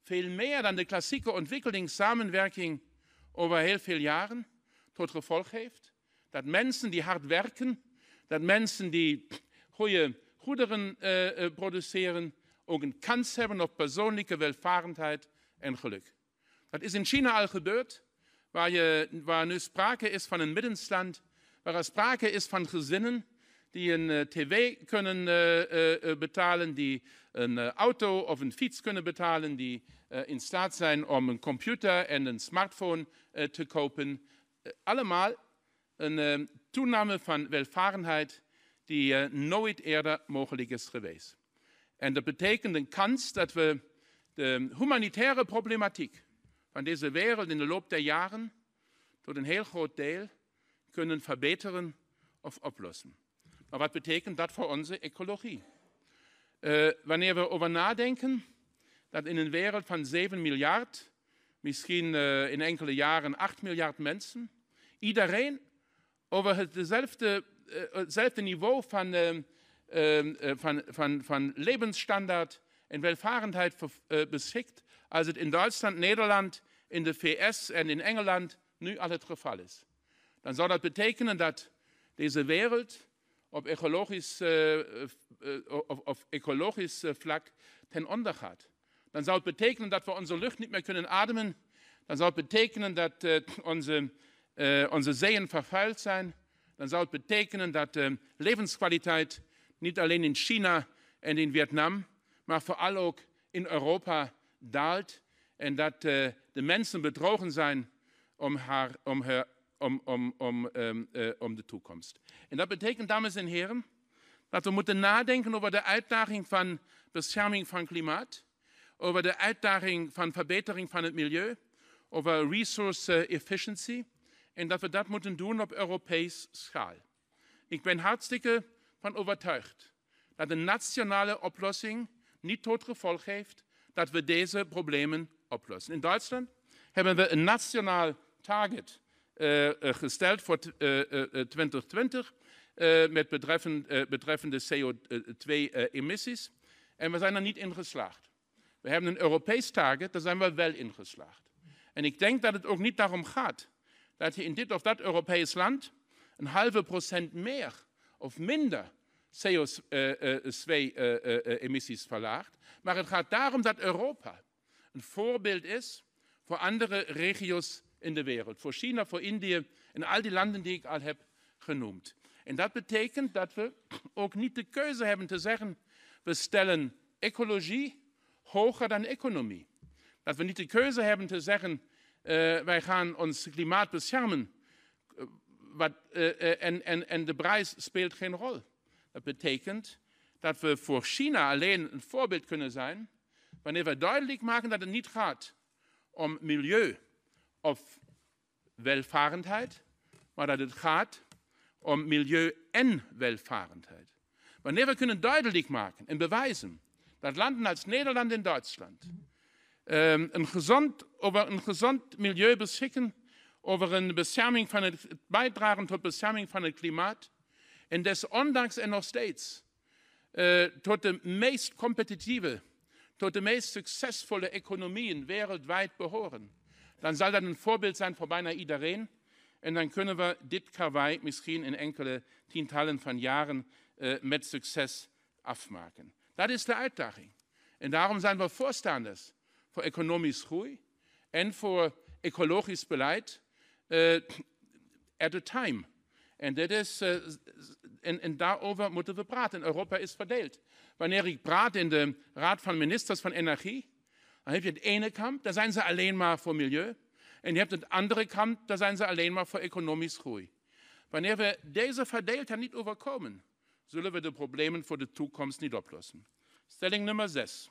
veel meer dan de klassieke ontwikkelingssamenwerking over heel veel jaren tot gevolg heeft dat mensen die hard werken, dat mensen die goede goederen uh, produceren, ook een kans hebben op persoonlijke welvarendheid en geluk. Dat is in China al gebeurd, waar, je, waar nu sprake is van een middenstand, waar er sprake is van gezinnen die een uh, tv kunnen uh, uh, betalen, die een auto of een fiets kunnen betalen, die in staat zijn om een computer en een smartphone te kopen. allemaal een toename van welvarendheid die nooit eerder mogelijk is geweest. En dat betekent een kans dat we de humanitaire problematiek van deze wereld in de loop der jaren tot een heel groot deel kunnen verbeteren of oplossen. Maar wat betekent dat voor onze ecologie? Uh, wanneer we over nadenken dat in een wereld van 7 miljard, misschien uh, in enkele jaren 8 miljard mensen, iedereen over het dezelfde, uh, hetzelfde niveau van, van, van, van levensstandaard en welvarendheid beschikt als het in Duitsland, Nederland, in de VS en in Engeland nu al het geval is. Dan zou dat betekenen dat deze wereld op ecologisch, uh, op, op ecologisch vlak ten onder gaat. Dan zou het betekenen dat we onze lucht niet meer kunnen ademen. Dan zou het betekenen dat uh, onze, onze zeeën vervuild zijn. Dan zou het betekenen dat levenskwaliteit niet alleen in China en in Vietnam, maar vooral ook in Europa daalt. En dat de mensen bedrogen zijn om, haar, om haar om, om, om, um, uh, om de toekomst. En dat betekent, dames en heren, dat we moeten nadenken over de uitdaging van bescherming van klimaat, over de uitdaging van verbetering van het milieu, over resource efficiency, en dat we dat moeten doen op Europees schaal. Ik ben hartstikke van overtuigd dat een nationale oplossing niet tot gevolg heeft dat we deze problemen In Duitsland hebben we een nationaal target uh, gesteld voor 2020 met betreffende CO2-emissies. En we zijn er niet in geslaagd. We hebben een Europees target, daar zijn we wel in geslaagd. En ik denk dat het ook niet daarom gaat dat je in dit of dat Europees land een halve procent meer of minder CO2-emissies verlaagt. Maar het gaat daarom dat Europa een voorbeeld is voor andere regio's in de wereld. Voor China, voor Indië en al die landen die ik al heb genoemd. En dat betekent dat we ook niet de keuze hebben te zeggen, we stellen ecologie hoger dan economie. Dat we niet de keuze hebben te zeggen, uh, wij gaan ons klimaat beschermen uh, wat, en, en de prijs speelt geen rol. Dat betekent dat we voor China alleen een voorbeeld kunnen zijn wanneer we duidelijk maken dat het niet gaat om milieu of welvarendheid, maar dat het gaat om milieu en welvarendheid. Wanneer we kunnen duidelijk maken en bewijzen dat landen als Nederland en Duitsland um, een gezond, over een milieu beschikken, over een bescherming van het, het bijdragen tot bescherming van het klimaat, en desondanks en nog steeds uh, tot de meest competitieve, tot de meest succesvolle economieën wereldwijd behoren, dan zal dat een voorbeeld zijn voor bijna iedereen. En dan kunnen we dit karwei misschien in enkele tientallen van jaren uh, met succes afmaken. Dat is de uitdaging. En daarom zijn we voorstanders voor economisch groei en voor ecologisch beleid uh, at a time. En, dit is, uh, en, en, daarover praten. Europa is verdeeld. Wanneer ik praat in de Raad van Ministers van Energie, dan heb je het ene kamp, daar zijn ze alleen maar voor milieu. En je hebt het andere kamp, daar zijn ze alleen maar voor economisch groei. Wanneer we deze verdeeldheid niet overkomen, zullen we de problemen voor de toekomst niet oplossen. Stelling nummer 6.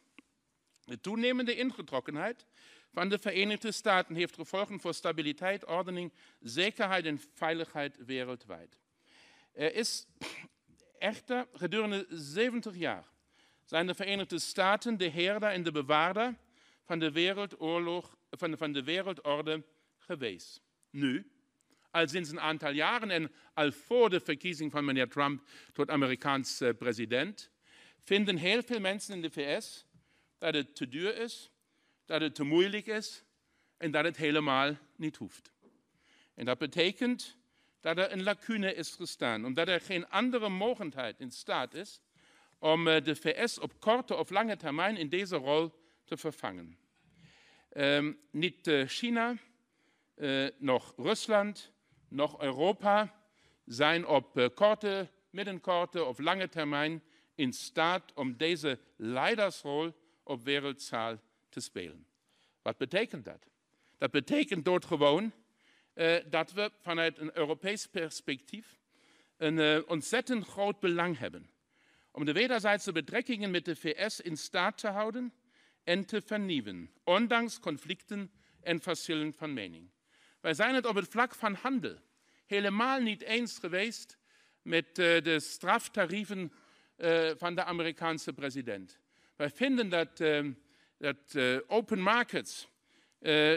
De toenemende ingetrokkenheid van de Verenigde Staten heeft gevolgen voor stabiliteit, ordening, zekerheid en veiligheid wereldwijd. Er is echter gedurende 70 jaar zijn de Verenigde Staten de herder en de bewaarder van de, wereldoorlog, van, van de wereldorde geweest. Nu, al sinds een aantal jaren en al voor de verkiezing van meneer Trump tot Amerikaans eh, president, vinden heel veel mensen in de VS dat het te duur is, dat het te moeilijk is en dat het helemaal niet hoeft. En dat betekent dat er een lacune is gestaan, omdat er geen andere mogelijkheid in staat is om eh, de VS op korte of lange termijn in deze rol te vervangen. Um, niet uh, China, uh, nog Rusland, nog Europa zijn op uh, korte, middenkorte of lange termijn in staat om deze leidersrol op wereldschaal te spelen. Wat betekent dat? Dat betekent doodgewoon uh, dat we vanuit een Europees perspectief een uh, ontzettend groot belang hebben om de wederzijdse betrekkingen met de VS in staat te houden en te vernieuwen, ondanks conflicten en verschillen van mening. Wij zijn het op het vlak van handel helemaal niet eens geweest met uh, de straftarieven uh, van de Amerikaanse president. Wij vinden dat, uh, dat open markets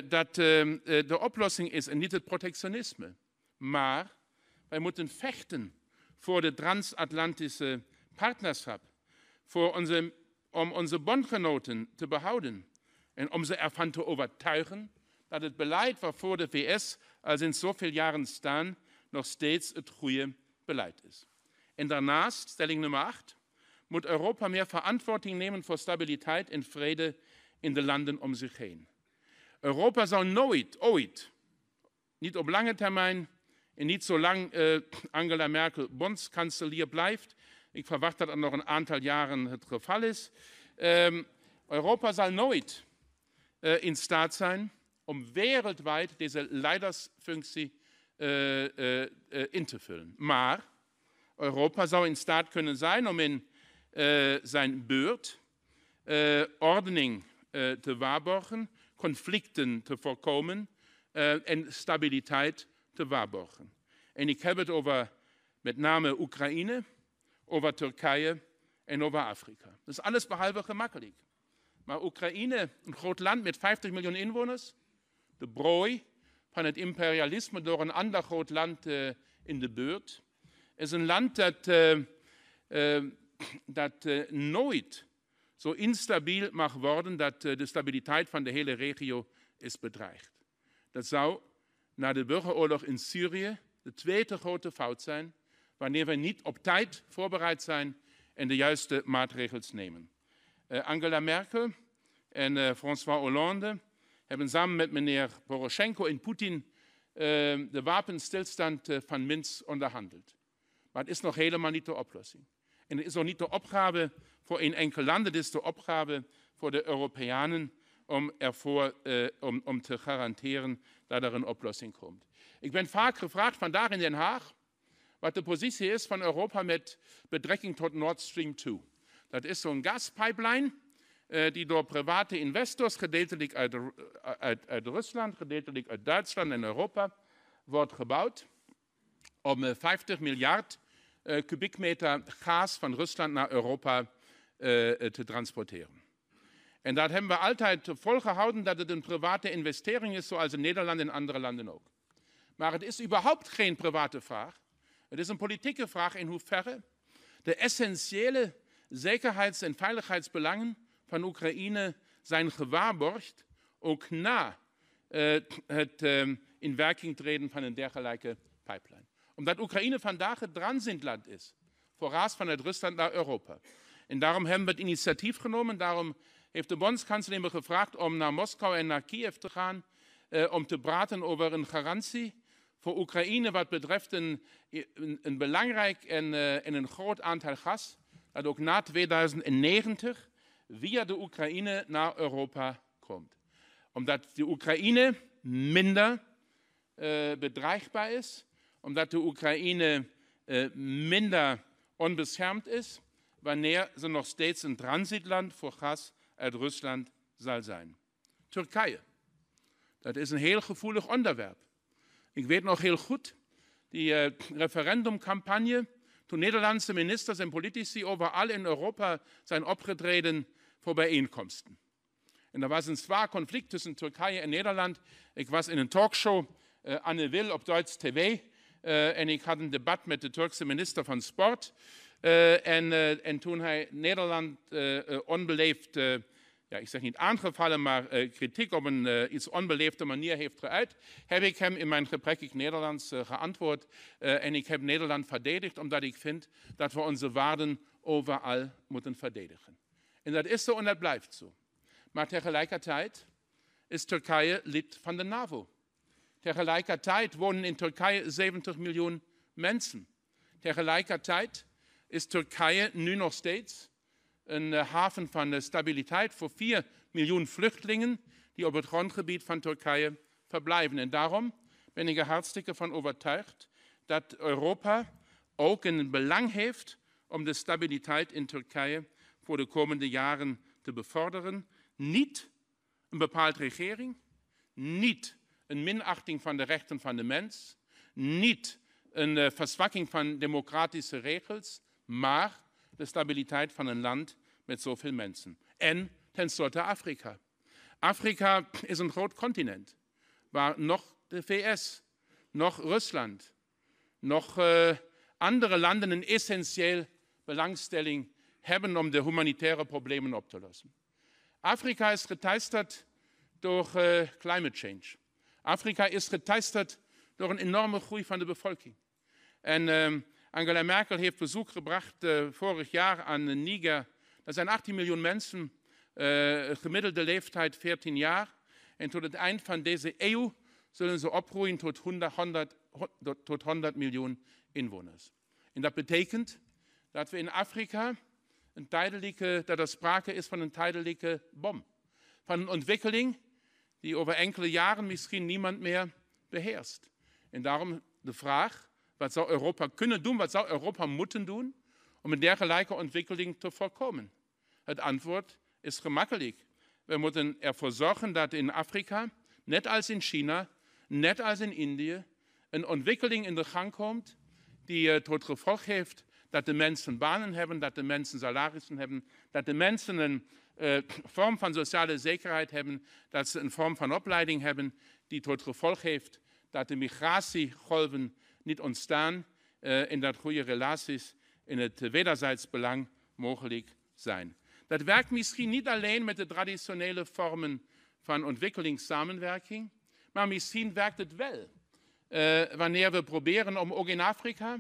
dat, de oplossing is en niet het protectionisme. Maar wij moeten vechten voor de transatlantische partnerschap, voor onze om onze bondgenoten te behouden en om ze ervan te overtuigen dat het beleid waarvoor de VS al sinds zoveel jaren staan, nog steeds het goede beleid is. En daarnaast, stelling nummer 8, moet Europa meer verantwoording nemen voor stabiliteit en vrede in de landen om zich heen. Europa zal nooit, ooit, niet op lange termijn en niet zolang uh, Angela Merkel bondskanselier blijft, ik verwacht dat er nog een aantal jaren het geval is. Um, Europa zal nooit uh, in staat zijn om wereldwijd deze leidersfunctie uh, uh, in te vullen. Maar Europa zou in staat kunnen zijn om in zijn beurt ordening te waarborgen, conflicten te voorkomen en stabiliteit te waarborgen. En ik heb het over met name Oekraïne, over Turkije en over Afrika. Dat is alles behalve gemakkelijk. Maar Oekraïne, een groot land met 50 miljoen inwoners, de brooi van het imperialisme door een ander groot land uh, in de buurt, is een land dat, uh, uh, dat nooit zo instabiel mag worden dat de stabiliteit van de hele regio is bedreigd. Dat zou na de burgeroorlog in Syrië de tweede grote fout zijn wanneer we niet op tijd voorbereid zijn en de juiste maatregelen nemen. Uh, Angela Merkel en uh, François Hollande hebben samen met meneer Poroshenko en Poetin uh, de wapenstilstand van Minsk onderhandeld. Maar het is nog helemaal niet de oplossing. En het is ook niet de opgave voor een enkel land, het is de opgave voor de Europeanen om, ervoor, te garanderen dat er een oplossing komt. Ik ben vaak gevraagd vandaag in Den Haag wat de positie is van Europa met betrekking tot Nord Stream 2. Dat is zo'n gaspipeline uh, die door private investors, gedeeltelijk uit, uit, Rusland, gedeeltelijk uit Duitsland en Europa, wordt gebouwd om 50 eh, miljard uh, kubiekmeter gas van Rusland naar Europa te transporteren. En dat hebben we altijd volgehouden dat het een private investering is, zoals in Nederland en andere landen ook. Maar het is überhaupt geen private vraag. Het is een politieke vraag in hoeverre de essentiële zekerheids- en veiligheidsbelangen van Oekraïne zijn gewaarborgd, ook na uh, het uh, in werking treden van een dergelijke pipeline. Omdat Oekraïne vandaag het transitland is, voorraad vanuit Rusland naar Europa. En daarom hebben we het initiatief genomen, daarom heeft de bondskanselier me gevraagd om naar Moskou en naar Kiev te gaan, uh, om te praten over een garantie voor Oekraïne wat betreft een, belangrijk en, uh, en, een groot aantal gas, dat ook na 2090 via de Oekraïne naar Europa komt. Omdat de Oekraïne minder uh, bedreigbaar is, omdat de Oekraïne uh, minder onbeschermd is, wanneer ze nog steeds een transitland voor gas uit Rusland zal zijn. Turkije, dat is een heel gevoelig onderwerp. Ik weet nog heel goed, die uh, referendumcampagne, toen Nederlandse ministers en politici overal in Europa zijn opgetreden voor bijeenkomsten. En er was een zwaar conflict tussen Turkije en Nederland. Ik was in een talkshow, uh, Anne Will op Duits TV, uh, en ik had een debat met de Turkse minister van Sport. Uh, en, en, toen hij Nederland onbeleefd ja, ik zeg niet aangevallen, maar uh, kritiek op een uh, iets onbeleefde manier heeft geuit, heb ik hem in mijn gebrekkig Nederlands uh, geantwoord. en ik heb Nederland verdedigd, omdat ik vind dat we onze waarden overal moeten verdedigen. En dat is zo en dat blijft zo. Maar tegelijkertijd is Turkije lid van de NAVO. Tegelijkertijd wonen in Turkije 70 miljoen mensen. Tegelijkertijd is Turkije nu nog steeds een eh, haven van eh, stabiliteit voor 4 miljoen vluchtelingen die op het grondgebied van Turkije verblijven. En daarom ben ik er hartstikke van overtuigd dat Europa ook een belang heeft om de stabiliteit in Turkije voor de komende jaren te bevorderen. Niet een bepaalde regering, niet een minachting van de rechten van de mens, niet een uh, verzwakking van democratische regels, maar de stabiliteit van een land met zoveel mensen. En tenslotte Afrika. Afrika is een groot continent waar nog de VS, nog Rusland, nog uh, andere landen een essentieel belangstelling hebben om de humanitaire problemen op te lossen. Afrika is geteisterd door uh, climate change. Afrika is geteisterd door een enorme groei van de bevolking. En uh, Angela Merkel heeft bezoek gebracht uh, vorig jaar aan Niger dat zijn 18 miljoen mensen, uh, gemiddelde leeftijd 14 jaar. En tot het eind van deze eeuw zullen ze tot 100, 100, tot 100 miljoen inwoners. En dat betekent dat we in Afrika een tijdelijke, dat er sprake is van een tijdelijke bom. Van een ontwikkeling die over enkele jaren misschien niemand meer beheerst. En daarom de vraag, wat zou Europa kunnen doen, wat zou Europa moeten doen om een dergelijke ontwikkeling te voorkomen? Het antwoord is gemakkelijk. We moeten ervoor zorgen dat in Afrika, net als in China, net als in Indië, een ontwikkeling in de gang komt die tot gevolg heeft dat de mensen banen hebben, dat de mensen salarissen hebben, dat de mensen een uh, (clears throat) vorm van sociale zekerheid hebben, dat ze een vorm van opleiding hebben die tot gevolg heeft dat de migratiegolven niet ontstaan uh, en dat goede relaties in het wederzijds belang mogelijk zijn. Dat werkt misschien niet alleen met de traditionele vormen van ontwikkelingssamenwerking, maar misschien werkt het wel uh, wanneer we proberen om ook in Afrika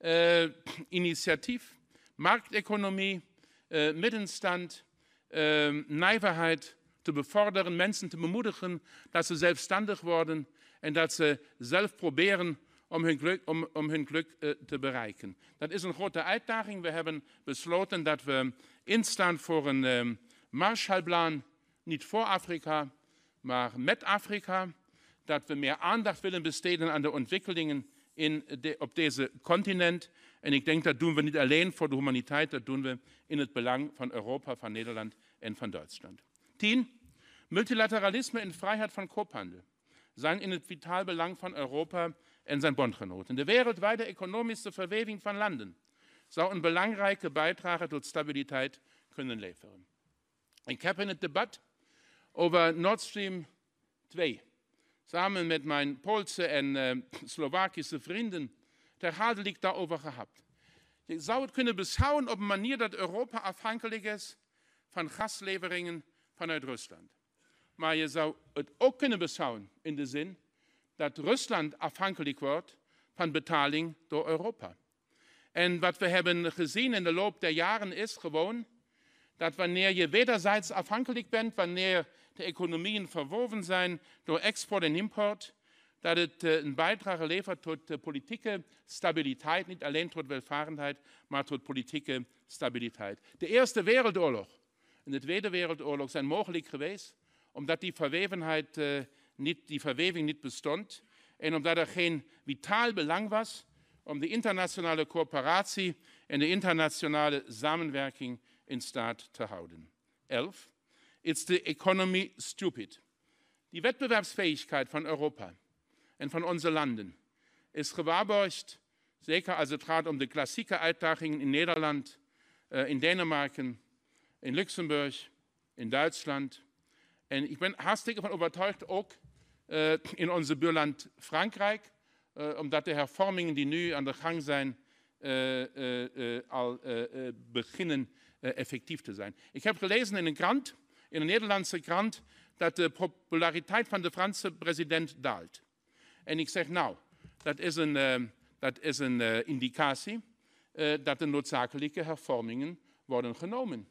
uh, initiatief, markteconomie, uh, middenstand, nijverheid te bevorderen, mensen te bemoedigen dat ze zelfstandig worden en dat ze zelf proberen om hun geluk, geluk te bereiken. Dat is een grote uitdaging. We hebben besloten dat we instaan voor een um, Marshallplan, niet voor Afrika, maar met Afrika. Dat we meer aandacht willen besteden aan de ontwikkelingen in de, op deze continent. En ik denk dat doen we niet alleen voor de humaniteit, dat doen we in het belang van Europa, van Nederland en van Duitsland. 10. Multilateralisme en vrijheid van koophandel zijn in het vitaal belang van Europa en zijn bondgenoten. De wereldwijde economische verweving van landen zou een belangrijke bijdrage tot stabiliteit kunnen leveren. Ik heb in het debat over Nord Stream 2 samen met mijn Poolse en uh, Slowakische vrienden herhaaldelijk daarover gehad. Je zou het kunnen beschouwen op een manier dat Europa afhankelijk is van gasleveringen vanuit Rusland. Maar je zou het ook kunnen beschouwen in de zin dat Rusland afhankelijk wordt van betaling door Europa. En wat we hebben gezien in de loop der jaren is gewoon dat wanneer je wederzijds afhankelijk bent, wanneer de economieën verwoven zijn door export en import, dat het eh, een bijdrage levert tot politieke stabiliteit, niet alleen tot welvarendheid, maar tot politieke stabiliteit. De Eerste Wereldoorlog en de Tweede Wereldoorlog zijn mogelijk geweest omdat die verwevenheid uh, niet, die verweving niet bestond en omdat er geen vitaal belang was om de internationale coöperatie en de internationale samenwerking in staat te houden. 11. Is the economy stupid? Die Wettbewerbsfähigkeit van Europa en van onze landen is gewaarborgd, zeker als het gaat om de klassieke uitdagingen in Nederland, uh, in Denemarken, in Luxemburg, in Duitsland. En ik ben hartstikke overtuigd ook uh, in onze buurland Frankrijk, uh, omdat de hervormingen die nu aan de gang zijn al beginnen effectief te zijn. Ik heb gelezen in een krant, in een Nederlandse krant, dat de populariteit van de Franse president daalt. En ik zeg, nou, dat is een, dat is een indicatie dat de noodzakelijke hervormingen worden genomen.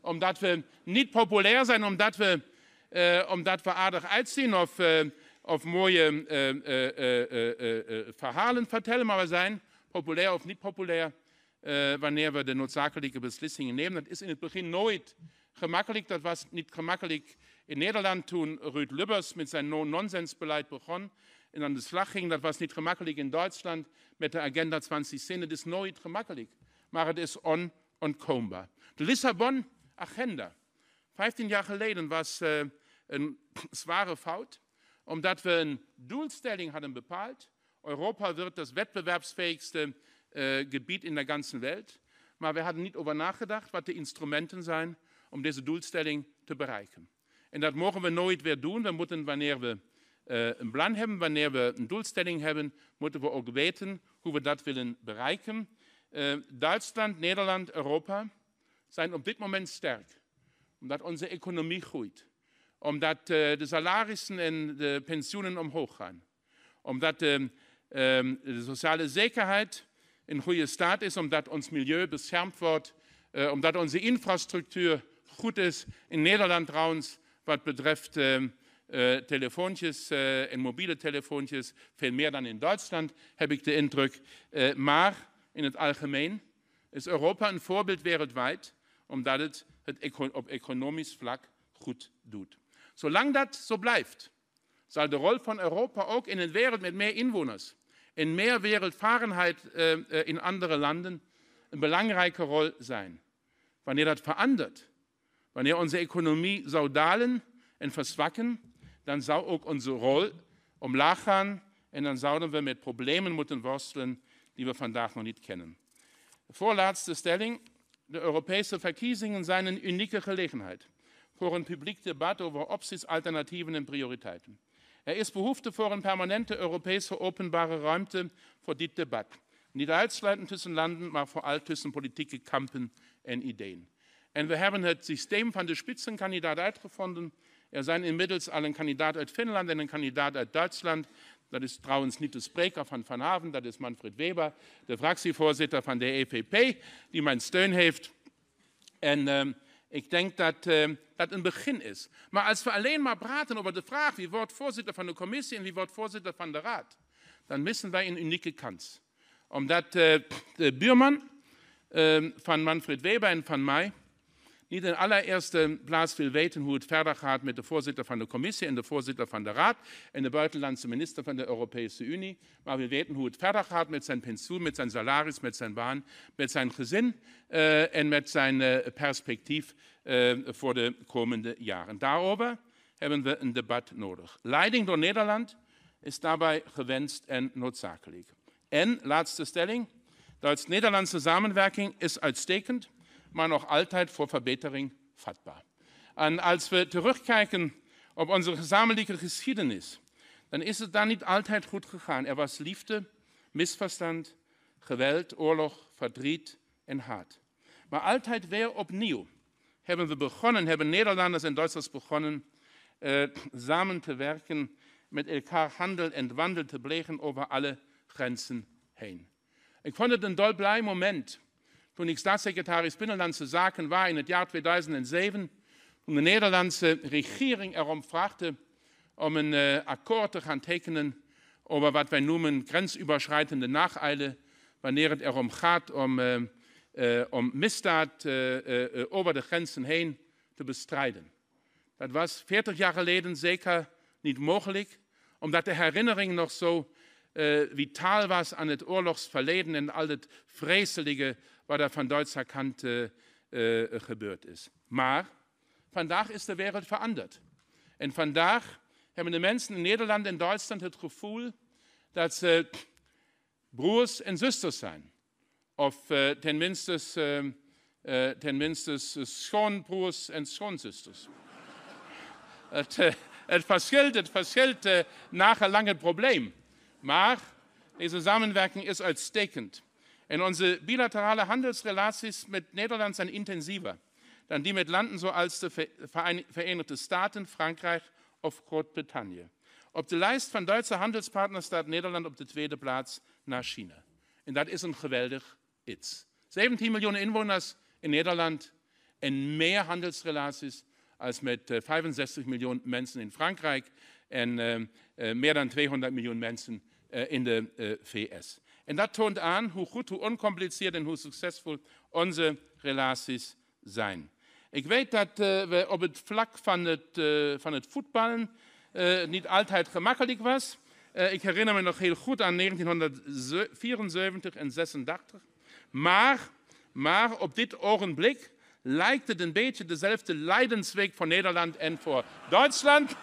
Omdat we niet populair zijn, omdat we, omdat we aardig uitzien of, of mooie verhalen vertellen, maar we zijn populair of niet populair wanneer we de noodzakelijke beslissingen nemen. Dat is in het begin nooit gemakkelijk. Dat was niet gemakkelijk in Nederland toen Ruud Lubbers met zijn no-nonsense-beleid begon en aan de slag ging. Dat was niet gemakkelijk in Duitsland met de Agenda 2010. Het is nooit gemakkelijk, maar het is onontkoombaar. De Lissabon-agenda, 15 jaar geleden, was uh, een (clears throat) zware fout, omdat we een doelstelling hadden bepaald. Europa wird das wettbewerbsfähigste uh, Gebiet in der ganzen Welt. Maar we hadden niet over nagedacht wat de instrumenten zijn om deze doelstelling te bereiken. En dat mogen we nooit weer doen. We moeten, wanneer we uh, een plan hebben, wanneer we een doelstelling hebben, moeten we ook weten hoe we dat willen bereiken. Duitsland, Nederland, Europa zijn op dit moment sterk, omdat onze economie groeit, omdat uh, de salarissen en de pensioenen omhoog gaan, omdat de, de sociale zekerheid in goede staat is, omdat ons milieu beschermd wordt, omdat onze infrastructuur goed is. In Nederland trouwens, wat betreft uh, telefoontjes uh, en mobiele telefoontjes, veel meer dan in Duitsland, heb ik de indruk. Maar in het algemeen is Europa een voorbeeld wereldwijd, omdat het het op economisch vlak goed doet. Zolang dat zo blijft, zal de rol van Europa ook in een wereld met meer inwoners en meer wereldvarenheid in andere landen een belangrijke rol zijn. Wanneer dat verandert, wanneer onze economie zou dalen en verzwakken, dan zou ook onze rol omlaag gaan en dan zouden we met problemen moeten worstelen die we vandaag nog niet kennen. De voorlaatste stelling. De Europese verkiezingen zijn een unieke gelegenheid voor een publiek debat over opties, alternatieven en prioriteiten. Er is behoefte voor een permanente Europese openbare ruimte voor dit debat. Niet tussen landen, maar vooral tussen politieke kampen en ideeën. En we hebben het systeem van de spitsenkandidaat uitgevonden er zijn inmiddels al een kandidaat uit Finland en een kandidaat uit Dat is trouwens niet de spreker van vanavond, dat is Manfred Weber, de fractievoorzitter van de EVP, die mijn steun heeft. En uh, ik denk dat uh, dat een begin is. Maar als we alleen maar praten over de vraag wie wordt voorzitter van de commissie en wie wordt voorzitter van de raad, dan missen wij een unieke kans. Omdat uh, de buurman van Manfred Weber en van mij niet in allereerste plaats wil weten hoe het verder gaat met de voorzitter van de commissie en de voorzitter van de raad en de buitenlandse minister van de Europese Unie, maar wil weten hoe het verder gaat met zijn pensioen, met zijn salaris, met zijn baan, met zijn gezin uh, en met zijn uh, perspectief uh, voor de komende jaren. Daarover hebben we een debat nodig. Leiding door Nederland is daarbij gewenst en noodzakelijk. En, laatste stelling, Duits-Nederlandse samenwerking is uitstekend maar nog altijd voor verbetering vatbaar. En als we terugkijken op onze gezamenlijke geschiedenis, dan is het daar niet altijd goed gegaan. Er was liefde, misverstand, geweld, oorlog, verdriet en haat. Maar altijd weer opnieuw hebben we begonnen, hebben Nederlanders en Duitsers begonnen, äh, samen te werken, met elkaar handel en wandel te plegen over alle grenzen heen. Ik vond het een dolblij moment toen ik staatssecretaris Binnenlandse Zaken war in het jaar 2007, toen de Nederlandse regering erom vraagde om een uh, akkoord te gaan tekenen over wat wij noemen grensüberschreitende nacheile, wanneer het erom gaat om, uh, uh, om misdaad over de grenzen heen te bestrijden. Dat was 40 jaar geleden zeker niet mogelijk, omdat de herinnering nog zo vitaal was aan het oorlogsverleden en al het vreselijke wat er van Duitser kant uh, gebeurd is. Maar vandaag is de wereld veranderd. En vandaag hebben de mensen in Nederland en Duitsland het gevoel dat ze broers en zusters zijn. Of uh, tenminste, uh, tenminste schoonbroers en schoonzusters. het, het verschilt, het verschilt nagelang het probleem. Maar deze samenwerking is uitstekend. En onze bilaterale handelsrelaties met Nederland zijn intensiever dan die met landen zoals de Verenigde Staten, Frankrijk of Groot-Brittannië. Op de lijst van Duitse handelspartners staat Nederland op de tweede plaats naar China. En dat is een geweldig iets. 17 miljoen inwoners in Nederland en meer handelsrelaties als met 65 eh, miljoen mensen in Frankrijk en uh, uh, meer dan 200 miljoen mensen uh, in de VS. En dat toont aan hoe goed, hoe oncompliceerd en hoe succesvol onze relaties zijn. Ik weet dat uh, we op het vlak van het, uh, van het voetballen uh, niet altijd gemakkelijk was. ik herinner me nog heel goed aan 1974 en 86. Maar, maar op dit ogenblik lijkt het een beetje dezelfde leidensweg voor Nederland en voor Duitsland.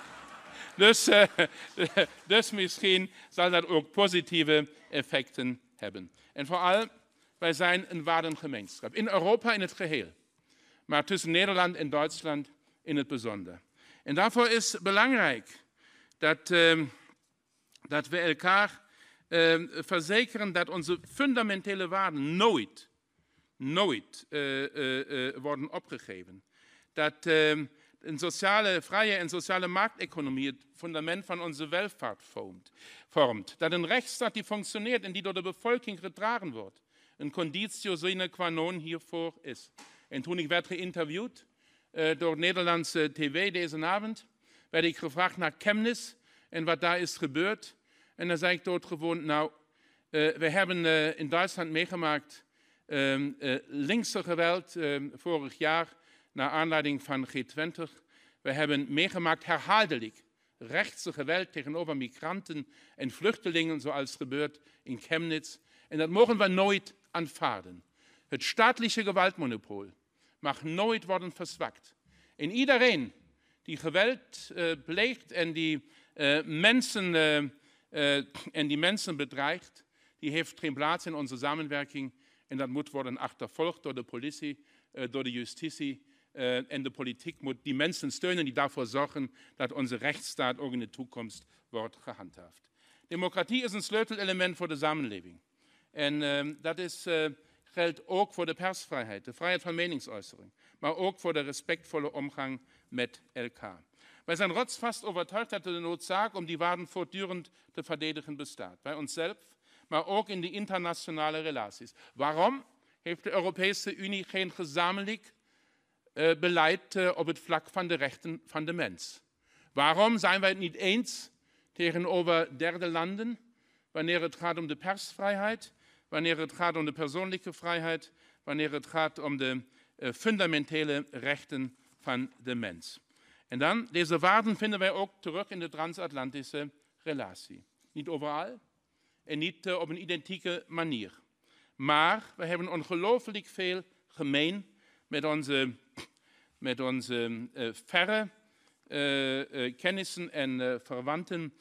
Dus, uh, (laughs) misschien zal dat ook positieve effecten hebben. En vooral, wij zijn een waardengemeenschap. In Europa in het geheel. Maar tussen Nederland en Duitsland in het bijzonder. En daarvoor is belangrijk dat, uh, dat we elkaar uh, verzekeren dat onze fundamentele waarden nooit, nooit uh, worden opgegeven. Dat ehm, een sociale, vrije en sociale markteconomie het fundament van onze welvaart vormt. Dat een rechtsstaat die functioneert en die door de bevolking gedragen wordt, een conditio sine qua non hiervoor is. En toen ik werd geïnterviewd uh, door Nederlandse tv deze avond, werd ik gevraagd naar Chemnitz en wat daar is gebeurd. En dan zei ik doodgewoon, nou, uh, we hebben uh, in Duitsland meegemaakt um, linkse geweld um, vorig jaar naar aanleiding van G20. We hebben meegemaakt herhaaldelijk rechtse geweld tegenover migranten en vluchtelingen, zoals gebeurt in Chemnitz. En dat mogen we nooit aanvaarden. Het staatliche gewaltmonopol mag nooit worden verzwakt. En iedereen die geweld uh, pleegt en die, uh, mensen, uh, en die mensen bedreigt, die heeft geen plaats in onze samenwerking. En dat moet worden achtervolgd door de politie, door de justitie en de politiek moet die mensen steunen die daarvoor zorgen dat onze rechtsstaat ook in de toekomst wordt gehandhaafd. Democratie is een sleutelelement voor de samenleving. En uh, dat is, uh, geldt ook voor de persvrijheid, de vrijheid van meningsuitering, maar ook voor de respectvolle omgang met elkaar. Wij zijn rotsvast overtuigd dat de noodzaak die waarden voortdurend te verdedigen bestaat. Bij onszelf, maar ook in de internationale relaties. Waarom heeft de Europese Unie geen gezamenlijk beleid uh, op het vlak van de rechten van de mens? Waarom zijn wij het niet eens tegenover derde landen wanneer het gaat om de persvrijheid, wanneer het gaat om de persoonlijke vrijheid, wanneer het gaat om de uh, fundamentele rechten van de mens? En dan, deze waarden vinden wij ook terug in de transatlantische relatie. Niet overal en niet op een identieke manier. Maar we hebben ongelooflijk veel gemeen met onze, met onze uh, verre uh, kennissen en verwanten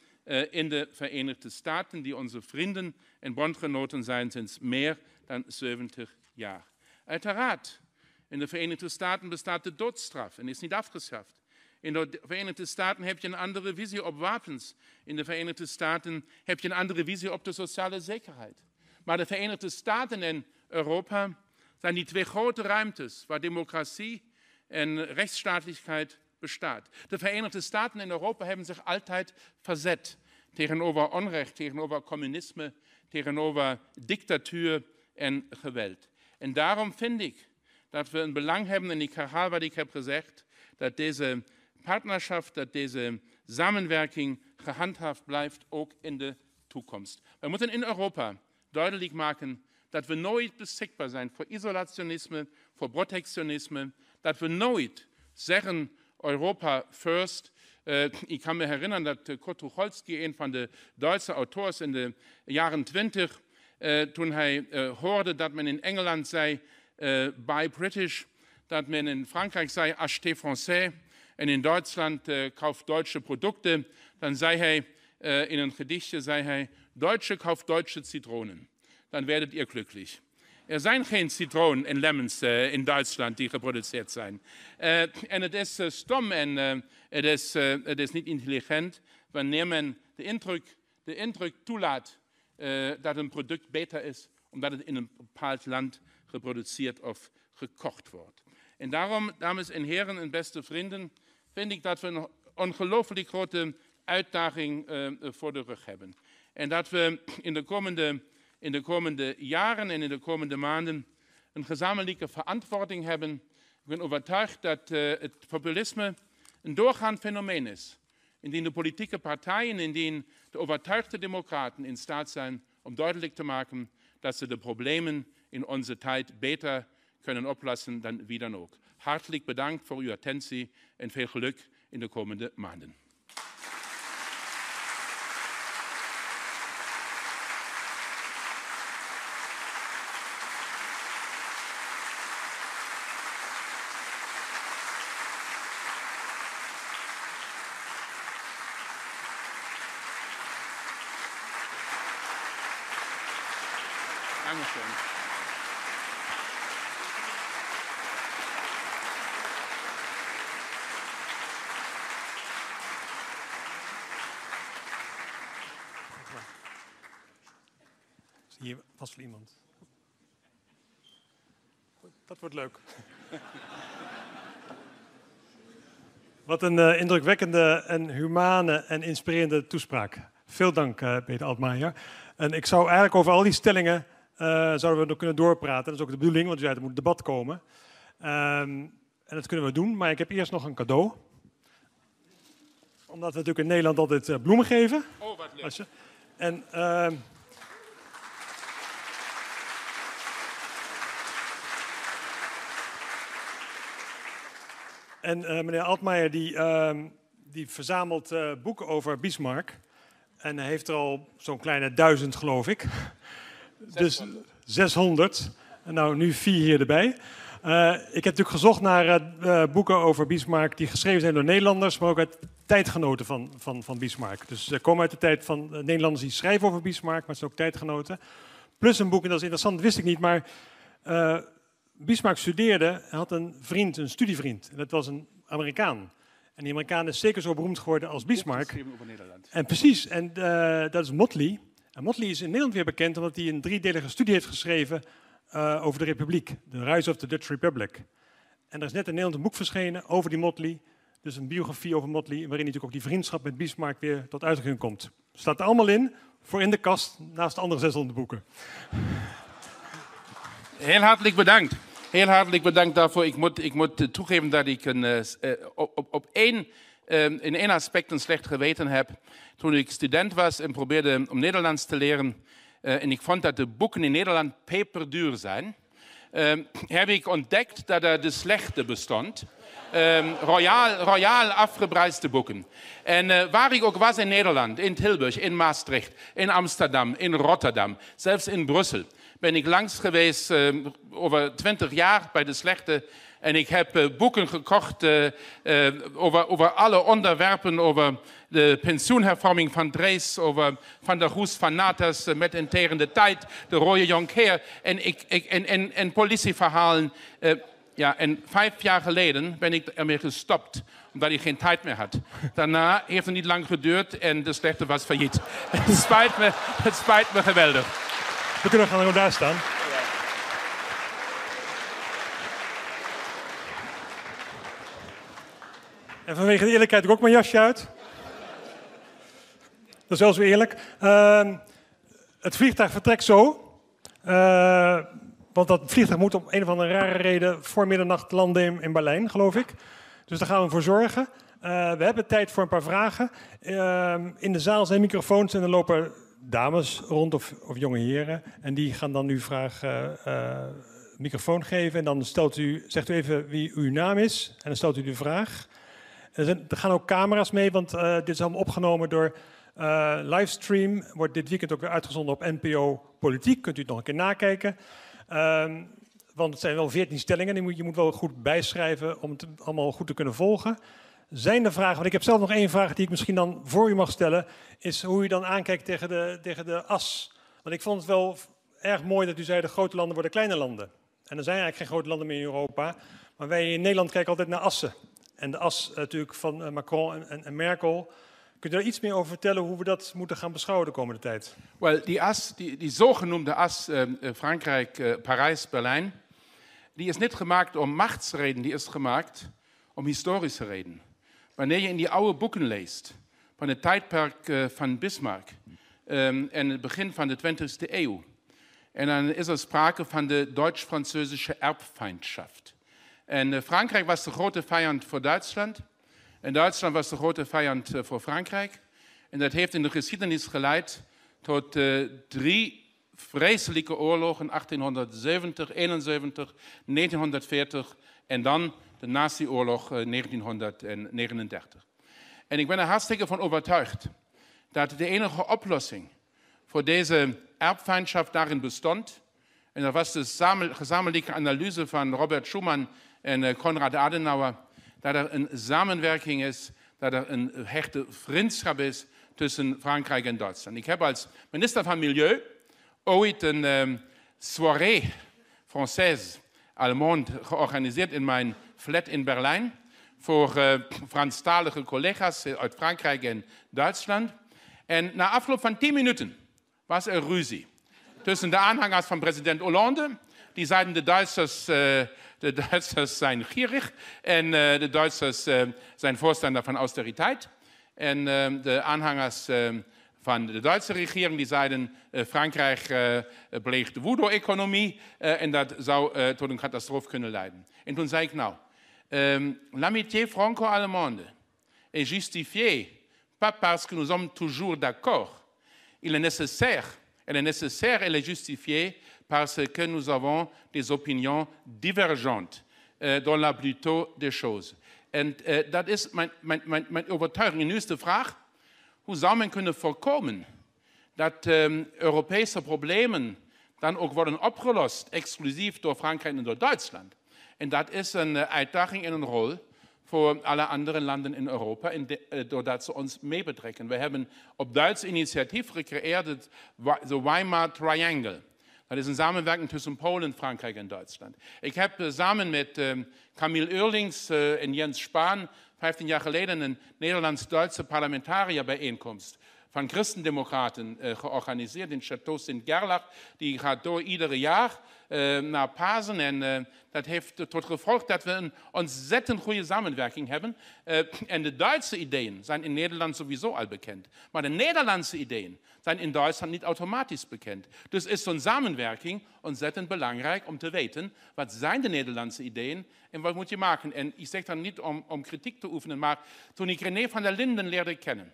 in de Verenigde Staten, die onze vrienden en bondgenoten zijn sinds meer dan 70 jaar. Uiteraard, in de Verenigde Staten bestaat de doodstraf en is niet afgeschaft. In de Verenigde Staten heb je een andere visie op wapens. In de Verenigde Staten heb je een andere visie op de sociale zekerheid. Maar de Verenigde Staten en Europa zijn die twee grote ruimtes waar democratie en rechtsstaatlichkeit bestaat. De Verenigde Staten en Europa hebben zich altijd verzet tegenover onrecht, tegenover communisme, tegenover dictatuur en geweld. En daarom vind ik dat we een belang hebben, en ik herhaal wat ik heb gezegd, dat deze partnerschaft, dat deze samenwerking gehandhaafd blijft, ook in de toekomst. We moeten in Europa duidelijk maken dat we nooit beschikbaar zijn voor isolationisme, voor protectionisme, dat we nooit zeggen Europa first. Uh, ik kan me herinneren dat uh, Kurt Tucholsky, een van de Duitse auteurs in de jaren 20, uh, toen hij hoorde dat men in Engeland zei, buy British, dat men in Frankrijk zei, achetez français, en in Duitsland äh, kauft deutsche Produkte, dann sei hij äh, in een gedichtje, zei hij, Deutsche kauft deutsche Zitronen, dann werdet ihr glücklich. Er zijn geen citroen en lemons uh, in Duitsland die geproduceerd zijn. Uh, en het is uh, stom en het, is, niet intelligent wanneer men de indruk, de indruk toelaat dat een product beter is omdat het in een bepaald land geproduceerd of gekocht wordt. En daarom, dames en heren en beste vrienden, vind ik dat we een ongelooflijk grote uitdaging voor de rug hebben. En dat we in de, komende, in de komende jaren en in de komende maanden een gezamenlijke verantwoording hebben. Ik ben overtuigd dat uh, het populisme een doorgaand fenomeen is. Indien de politieke partijen, indien de overtuigde democraten in staat zijn om duidelijk te maken dat ze de problemen in onze tijd beter kunnen oplossen dan wie dan ook. Hartelijk bedankt voor uw attentie en veel geluk in de komende maanden. Dankeschön. Hier vast wel iemand. Dat wordt leuk. (laughs) Wat een uh, indrukwekkende en humane en inspirerende toespraak. Veel dank, uh, Peter Altmaier. En ik zou eigenlijk over al die stellingen zouden we nog kunnen doorpraten. Dat is ook de bedoeling, want u zei er moet debat komen. Um, en dat kunnen we doen, maar ik heb eerst nog een cadeau. Omdat we natuurlijk in Nederland altijd bloemen geven. Oh, wat leuk. En... Uh, En uh, meneer Altmaier die, uh, die verzamelt boeken over Bismarck. En hij heeft er al zo'n kleine duizend, geloof ik. 600. Dus 600. En nou, nu vier hier erbij. ik heb natuurlijk gezocht naar boeken over Bismarck die geschreven zijn door Nederlanders, maar ook uit tijdgenoten van, van, van Bismarck. Dus ze komen uit de tijd van Nederlanders die schrijven over Bismarck, maar het zijn ook tijdgenoten. Plus een boek, en dat is interessant, wist ik niet, maar Bismarck studeerde, had een vriend, een studievriend. En dat was een Amerikaan. En die Amerikaan is zeker zo beroemd geworden als Bismarck. En precies, en dat is Motley. En Motley is in Nederland weer bekend omdat hij een driedelige studie heeft geschreven uh, over de Republiek. The Rise of the Dutch Republic. En er is net in Nederland een boek verschenen over die Motley. Dus een biografie over Motley, waarin natuurlijk ook die vriendschap met Bismarck weer tot uitdrukking komt. Staat er allemaal in, voor in de kast, naast de andere 600 boeken. Heel hartelijk bedankt. Heel hartelijk bedankt daarvoor. Ik moet, ik moet toegeven dat ik een, uh, op, op één, uh, in één aspect een slecht geweten heb. Toen ik student was en probeerde om Nederlands te leren. Uh, en ik vond dat de boeken in Nederland peperduur zijn. heb ik ontdekt dat er de slechte bestond. Um, royaal, royaal boeken. En uh, waar ik ook was in Nederland, in Tilburg, in Maastricht, in Amsterdam, in Rotterdam, zelfs in Brussel, ben ik langs geweest over twintig jaar bij de slechte. En ik heb uh, boeken gekocht uh, over, over alle onderwerpen, over de pensioenhervorming van Drees, over Van der Roes van Natas met Interende Tijd, de Rode Jonker en, ik, ik, en, en, en politieverhalen. Ja, en vijf jaar geleden ben ik ermee gestopt, omdat ik geen tijd meer had. Daarna heeft het niet lang geduurd en de slechte was failliet. (laughs) Het spijt me, het spijt me geweldig. We kunnen gewoon daar staan. En vanwege de eerlijkheid doe ik ook mijn jasje uit. Dat is wel zo eerlijk. Uh, het vliegtuig vertrekt zo. Uh, want dat vliegtuig moet op een of andere rare reden voor middernacht landen in, Berlijn, geloof ik. Dus daar gaan we voor zorgen. Uh, we hebben tijd voor een paar vragen. Uh, in de zaal zijn microfoons en er lopen dames rond of, of jonge heren. En die gaan dan nu vragen, uh, microfoon geven. En dan stelt u, zegt u even wie uw naam is. En dan stelt u de vraag. Er, zijn, er gaan ook camera's mee, want dit is allemaal opgenomen door livestream. Wordt dit weekend ook weer uitgezonden op NPO Politiek. Kunt u het nog een keer nakijken. Um, want het zijn wel veertien stellingen, die moet, je moet wel goed bijschrijven om het allemaal goed te kunnen volgen. Zijn er vragen, want ik heb zelf nog één vraag die ik misschien dan voor u mag stellen, is hoe u dan aankijkt tegen de, tegen de as. Want ik vond het wel erg mooi dat u zei de grote landen worden kleine landen. En er zijn eigenlijk geen grote landen meer in Europa, maar wij in Nederland kijken altijd naar assen. En de as natuurlijk van eh, Macron en, en, Merkel, Kunt u daar iets meer over vertellen hoe we dat moeten gaan beschouwen de komende tijd? Wel, die as, die, die zogenoemde as uh, Frankrijk, uh, Parijs, Berlijn, die is niet gemaakt om machtsreden, die is gemaakt om historische reden. Wanneer je in die oude boeken leest van het tijdperk uh, van Bismarck um, en het begin van de 20e eeuw, en dan is er sprake van de Duits-Französische Erbfeindschaft. En Frankrijk was de grote vijand voor Duitsland. En Duitsland was de grote vijand eh, voor Frankrijk. En dat heeft in de geschiedenis geleid tot uh, drie vreselijke oorlogen, 1870, 71, 1940 en dan de Nazi-oorlog uh, 1939. En ik ben er hartstikke van overtuigd dat de enige oplossing voor deze erbfeindschaft daarin bestond. En dat was de gezamenlijke analyse van Robert Schuman en uh, Konrad Adenauer dat er een samenwerking is, dat er een hechte vriendschap is tussen Frankrijk en Duitsland. Ik heb als minister van Milieu ooit een um, soirée française allemande georganiseerd in mijn flat in Berlijn voor uh, Franstalige collega's uit Frankrijk en Duitsland. En na afloop van tien minuten was er ruzie tussen de aanhangers van president Hollande, die zeiden de Duitsers uh, de Duitsers zijn gierig en uh, de Duitsers uh, zijn voorstander van austeriteit. En uh, de aanhangers van de Duitse regering die zeiden Frankrijk pleegt woede-economie en dat zou tot een catastrofe kunnen leiden. En toen zei ik nou, um, l'amitié franco-allemande est justifiée pas parce que nous sommes toujours d'accord. Il est nécessaire, elle est nécessaire, elle est justifiée parce que nous avons des opinions divergentes uh, dans la plutôt des choses. En uh, dat is mijn, mijn, mijn, mijn overtuiging. En nu is de vraag, hoe zou men kunnen voorkomen dat um, Europese problemen dan ook worden opgelost, exclusief door Frankrijk en door Duitsland? En dat is een uh, uitdaging en een rol voor alle andere landen in Europa, in de, doordat ze ons meebetrekken. We hebben op Duits initiatief gecreëerd het Weimar Triangle. Dat is een samenwerking tussen Polen, Frankrijk en Duitsland. Ik heb eh, samen met um, Camille Eurlings uh, en Jens Spahn 15 jaar geleden een Nederlands-Duitse parlementarierbijeenkomst van Christendemocraten uh, georganiseerd in Château Sint-Gerlach. Die gaat door iedere jaar uh, naar Pasen. En uh, dat heeft tot gevolg dat we een ontzettend goede samenwerking hebben. en de Duitse ideeën zijn in Nederland sowieso al bekend. Maar de Nederlandse ideeën zijn in Duitsland niet automatisch bekend. Dus is zo'n samenwerking ontzettend belangrijk om te weten wat zijn de Nederlandse ideeën en wat moet je maken. En ik zeg dat niet om, kritiek te oefenen, maar toen ik René van der Linden leerde kennen,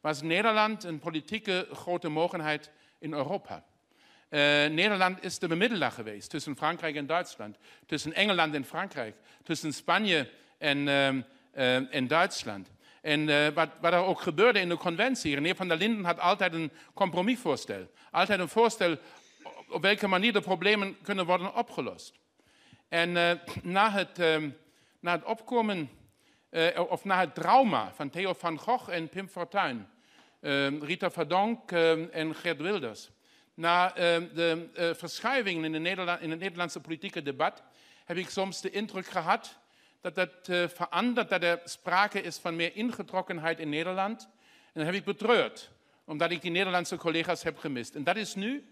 was Nederland een politieke grote mogelijkheid in Europa. Uh, Nederland is de bemiddelaar geweest tussen Frankrijk en Duitsland, tussen Engeland en Frankrijk, tussen Spanje en, uh, en Duitsland. En uh, wat, er ook gebeurde in de conventie, René van der Linden had altijd een compromisvoorstel. Altijd een voorstel op welke manier de problemen kunnen worden opgelost. En uh, na, het, na het opkomen, of na het trauma van Theo van Gogh en Pim Fortuyn, Rita Verdonk en Gert Wilders, na de verschuivingen in, de in het Nederlandse politieke debat, heb ik soms de indruk gehad dat dat uh, verandert, dat er sprake is van meer ingetrokkenheid in Nederland. En dat heb ik betreurd, omdat ik die Nederlandse collega's heb gemist. En dat is nu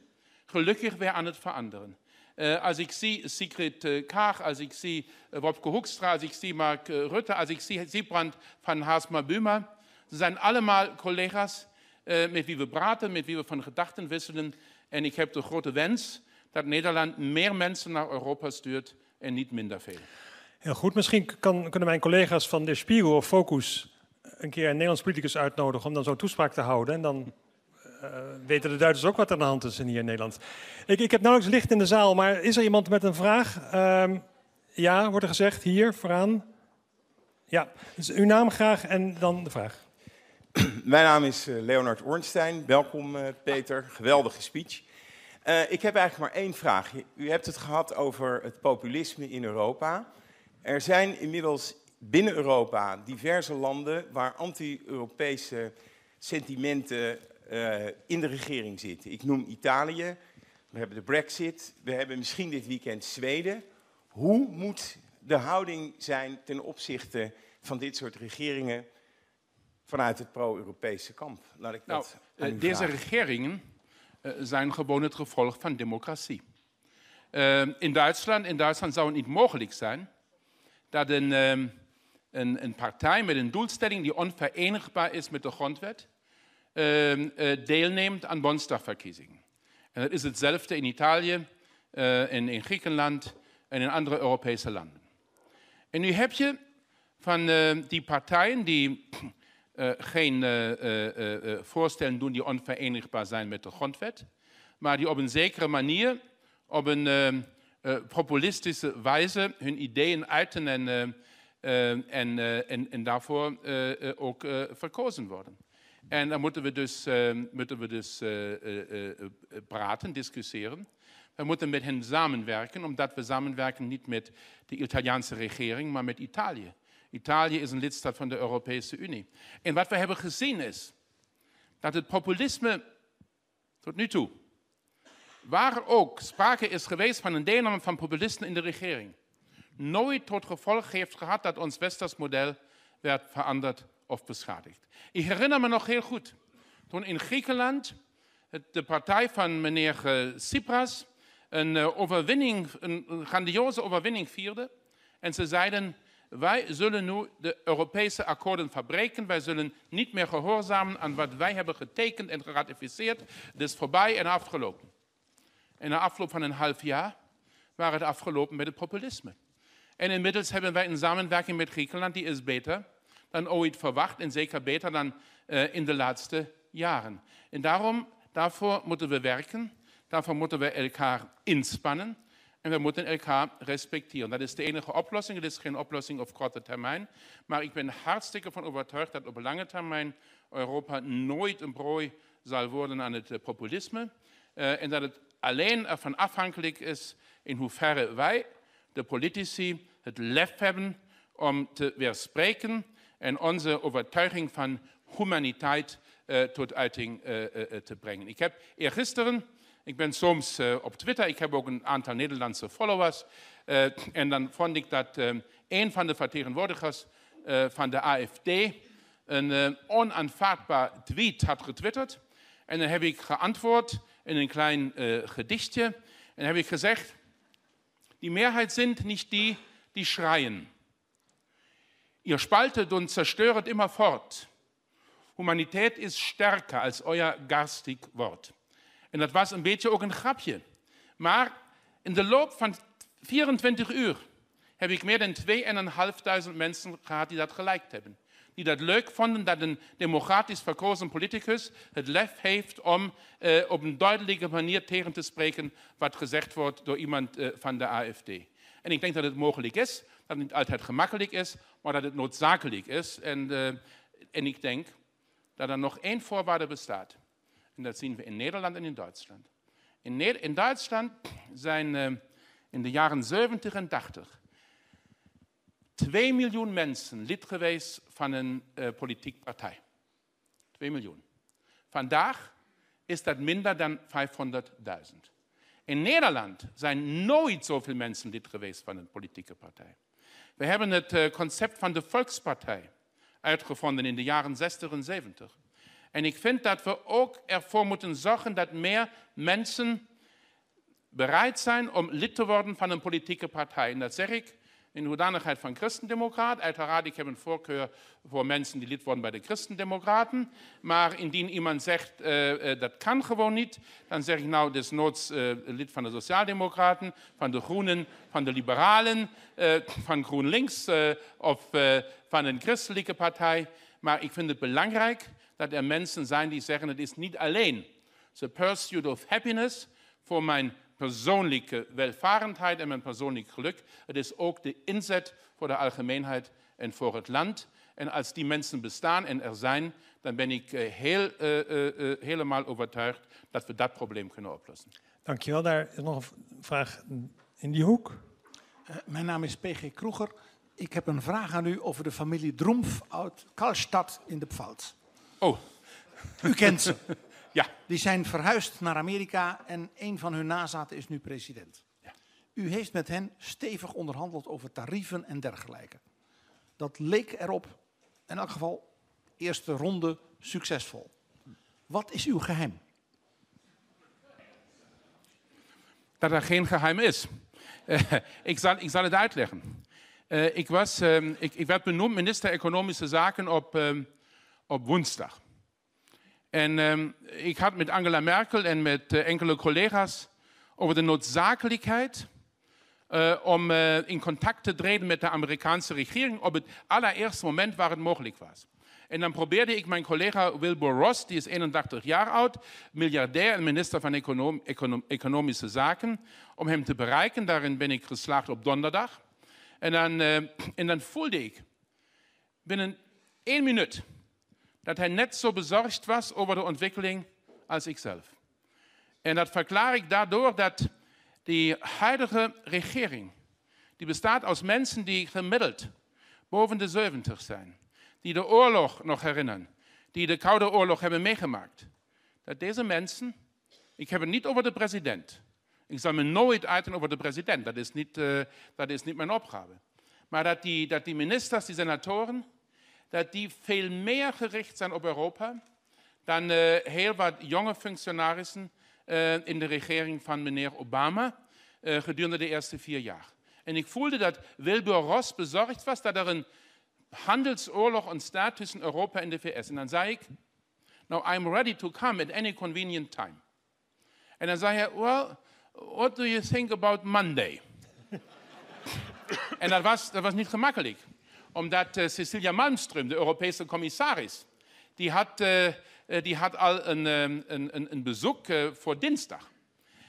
gelukkig weer aan het veranderen. Uh, als ik zie Sigrid uh, Kaag, als ik zie uh, Wopke Hoekstra, als ik zie Mark Rutte, als ik zie Siebrand van Haasma Buma, ze zijn allemaal collega's met wie we praten, met wie we van gedachten wisselen. En ik heb de grote wens dat Nederland meer mensen naar Europa stuurt en niet minder veel. Heel goed. Misschien kan, kunnen mijn collega's van de Spiegel of Focus een keer een Nederlands politicus uitnodigen om dan zo'n toespraak te houden. En dan uh, weten de Duitsers ook wat aan de hand is hier in Nederland. Ik, ik heb nauwelijks licht in de zaal, maar is er iemand met een vraag? Uh, ja, wordt er gezegd. Hier, vooraan. Ja, dus uw naam graag en dan de vraag. (clears throat) Mijn naam is eh, Leonard Ornstein. Welkom, uh, Peter. Geweldige speech. Uh, ik heb eigenlijk maar één vraag. U hebt het gehad over het populisme in Europa. Er zijn inmiddels binnen Europa diverse landen waar anti-Europese sentimenten in de regering zitten. Ik noem Italië, we hebben de Brexit, we hebben misschien dit weekend Zweden. Hoe moet de houding zijn ten opzichte van dit soort regeringen vanuit het pro-Europese kamp? Laat ik nou, uh, deze regeringen uh, zijn gewoon het gevolg van democratie. in, Duitsland, in Duitsland zou het niet mogelijk zijn dat een, een, een, partij met een doelstelling die onverenigbaar is met de grondwet uh, deelneemt aan Bondsdagverkiezingen. En dat is hetzelfde in Italië, in, in, Griekenland en in andere Europese landen. En nu heb je van die partijen die geen voorstellen doen die onverenigbaar zijn met de grondwet, maar die op een zekere manier op een populistische wijze hun ideeën uiten en, en, en, en, daarvoor ook verkozen worden. En dan moeten we dus, moeten we dus praten, discussiëren. We moeten met hen samenwerken, omdat we samenwerken niet met de Italiaanse regering, maar met Italië. Italië is een lidstaat van de Europese Unie. En wat we hebben gezien is dat het populisme tot nu toe waar ook sprake is geweest van een deelname van populisten in de regering, nooit tot gevolg heeft gehad dat ons westers model werd veranderd of beschadigd. Ik herinner me nog heel goed, toen in Griekenland de partij van meneer eh, Tsipras een, eh, overwinning, een grandioze overwinning vierde. En ze zeiden, wij zullen nu de Europese akkoorden verbreken. Wij zullen niet meer gehoorzamen aan wat wij hebben getekend en geratificeerd. Het is voorbij en afgelopen. En na afloop van een half jaar waren het afgelopen met het populisme. En inmiddels hebben wij een samenwerking met Griekenland die is beter dan ooit verwacht en zeker beter dan uh, in de laatste jaren. En daarom, daarvoor moeten we werken, daarvoor moeten we elkaar inspannen en we moeten elkaar respecteren. Dat is de enige oplossing. Het is geen oplossing op korte termijn. Maar ik ben hartstikke van overtuigd dat op lange termijn Europa nooit een prooi zal worden aan het populisme. Uh, en dat het alleen ervan afhankelijk is in hoeverre wij, de politici, het lef hebben om te weerspreken en onze overtuiging van humaniteit uh, tot uiting uh, te brengen. Ik heb eergisteren, ik ben soms op Twitter, ik heb ook een aantal Nederlandse followers, en dan vond ik dat een van de vertegenwoordigers van de AFD een uh, onaanvaardbaar tweet had getwitterd. En dan heb ik geantwoord in een klein uh, gedichtje. En dan heb ik gezegd, die Mehrheit sind nicht die, die schreien. Ihr spaltet und zerstört immer fort. Humaniteit is sterker als euer garstig Wort. En dat was een beetje ook een grapje. Maar in de loop van 24 uur heb ik meer dan 2.500 mensen gehad die dat geliked hebben. Die dat leuk vonden dat een democratisch verkozen politicus het lef heeft om uh, op een duidelijke manier tegen te spreken wat gezegd wordt door iemand uh, van de AFD. En ik denk dat het mogelijk is, dat het niet altijd gemakkelijk is, maar dat het noodzakelijk is. En, uh, en ik denk dat er nog één voorwaarde bestaat. En dat zien we in Nederland en in Duitsland. In, ne in Duitsland zijn in de jaren 70 en 80 2 miljoen mensen lid geweest van een uh, politieke partij. 2 miljoen. Vandaag is dat minder dan 500.000. In Nederland zijn nooit zoveel mensen lid geweest van een politieke partij. We hebben het uh, concept van de Volkspartij uitgevonden in de jaren 60 en 70. En ik vind dat we ook ervoor moeten zorgen dat meer mensen bereid zijn om lid te worden van een politieke partij. En dat zeg ik in hoedanigheid van christendemocraat. Uiteraard, ik heb een voorkeur voor mensen die lid worden bij de christendemocraten. Maar indien iemand zegt, uh, dat kan gewoon niet, dan zeg ik nou desnoods uh, lid van de sociaaldemocraten, van de groenen, van de liberalen, van GroenLinks of van een christelijke partij. Maar ik vind het belangrijk dat er mensen zijn die zeggen, het is niet alleen the pursuit of happiness voor mijn persoonlijke welvarendheid en mijn persoonlijk geluk. Het is ook de inzet voor de algemeenheid en voor het land. En als die mensen bestaan en er zijn, dan ben ik eh, heel, uh, uh, helemaal overtuigd dat we dat probleem kunnen oplossen. Dankjewel. Daar is nog een vraag in die hoek. mijn naam is PG Kroeger. Ik heb een vraag aan u over de familie Droemf uit Kalstad in de Pfalz. Oh. U kent ze. (laughs) Ja. Die zijn verhuisd naar Amerika en een van hun nazaten is nu president. Ja. U heeft met hen stevig onderhandeld over tarieven en dergelijke. Dat leek erop, in elk geval, eerste ronde succesvol. Wat is uw geheim? Dat er geen geheim is. Uh, ik, zal, ik zal het uitleggen. Uh, ik, was, uh, ik, ik, werd benoemd minister Economische Zaken op, op woensdag. En um, ik had met Angela Merkel en met uh, enkele collega's over de noodzakelijkheid uh, om uh, in contact te treden met de Amerikaanse regering op het allereerste moment waar het mogelijk was. En dan probeerde ik mijn collega Wilbur Ross, die is 81 jaar oud, miljardair en minister van Econom Econom Economische Zaken, om hem te bereiken. Daarin ben ik geslaagd op donderdag. En dan, en dan voelde ik binnen één minuut dat hij net zo bezorgd was over de ontwikkeling als ikzelf. En dat verklaar ik daardoor dat die huidige regering, die bestaat uit mensen die gemiddeld boven de 70 zijn, die de oorlog nog herinneren, die de Koude Oorlog hebben meegemaakt, dat deze mensen, ik heb het niet over de president, ik zal me nooit uiten over de president, dat is niet, niet mijn opgave, maar dat die, dat die ministers, die senatoren, dat die veel meer gericht zijn op Europa dan uh, heel wat jonge functionarissen uh, in de regering van meneer Obama uh, gedurende de eerste vier jaar. En ik voelde dat Wilbur Ross bezorgd was dat er een handelsoorlog ontstaat tussen Europa en de VS. En dan zei ik, now I'm ready to come at any convenient time. En dan zei hij, well, what do you think about Monday? (laughs) en dat was, dat was niet gemakkelijk omdat uh, Cecilia Malmström, de Europese commissaris, die had, uh, die had al een, een, een, een bezoek voor dinsdag.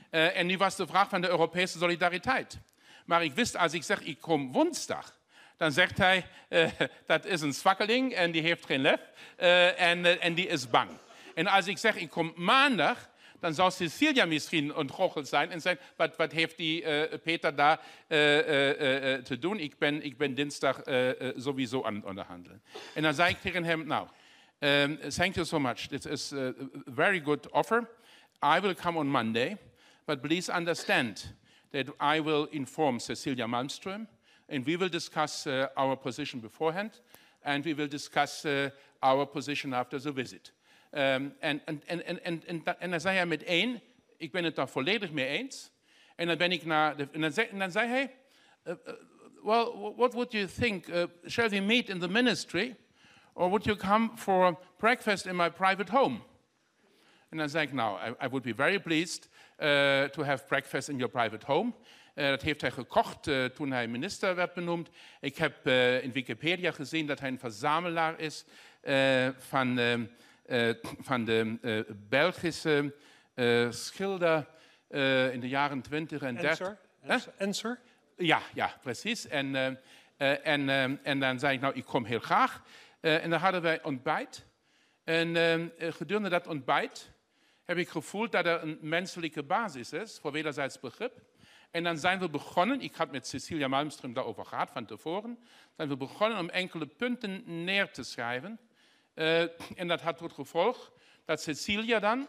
en nu was de vraag van de Europese solidariteit. Maar ik wist, als ik zeg, ik kom woensdag, dan zegt hij, (laughs) dat is een zwakkeling en die heeft geen lef en, uh, en die is bang. En als ik zeg, ik kom maandag, dan zou Cecilia misschien ontroggeld zijn en zeggen, wat, wat heeft die uh, Peter daar uh, uh, te doen? Ik ben, ik ben dinsdag sowieso aan het onderhandelen. En dan zei ik tegen hem, nou, um, thank you so much. This is a very good offer. I will come on Monday, but please understand that I will inform Cecilia Malmström and we will discuss our position beforehand. and we will discuss our position after the visit. Um, en, en, en, en, en, dan zei hij met één, ik ben het daar volledig mee eens. En dan ben ik naar en dan zei, dan zei hij, uh, uh, well, what would you think? Uh, shall we meet in the ministry? Or would you come for breakfast in my private home? En dan zei ik, nou, I, would be very pleased to have breakfast in your private home. Dat heeft hij gekocht toen hij minister werd benoemd. Ik heb in Wikipedia gezien dat hij een verzamelaar is van, van de Belgische schilder in de jaren 20 en 30. Ensor? Ensor? Ja, ja, precies. En, en, en dan zei ik, nou, ik kom heel graag. en dan hadden wij ontbijt. En gedurende dat ontbijt heb ik gevoeld dat er een menselijke basis is voor wederzijds begrip. En dan zijn we begonnen, ik had met Cecilia Malmström daarover gehad van tevoren, zijn we begonnen om enkele punten neer te schrijven. Uh, en dat had tot gevolg dat Cecilia dan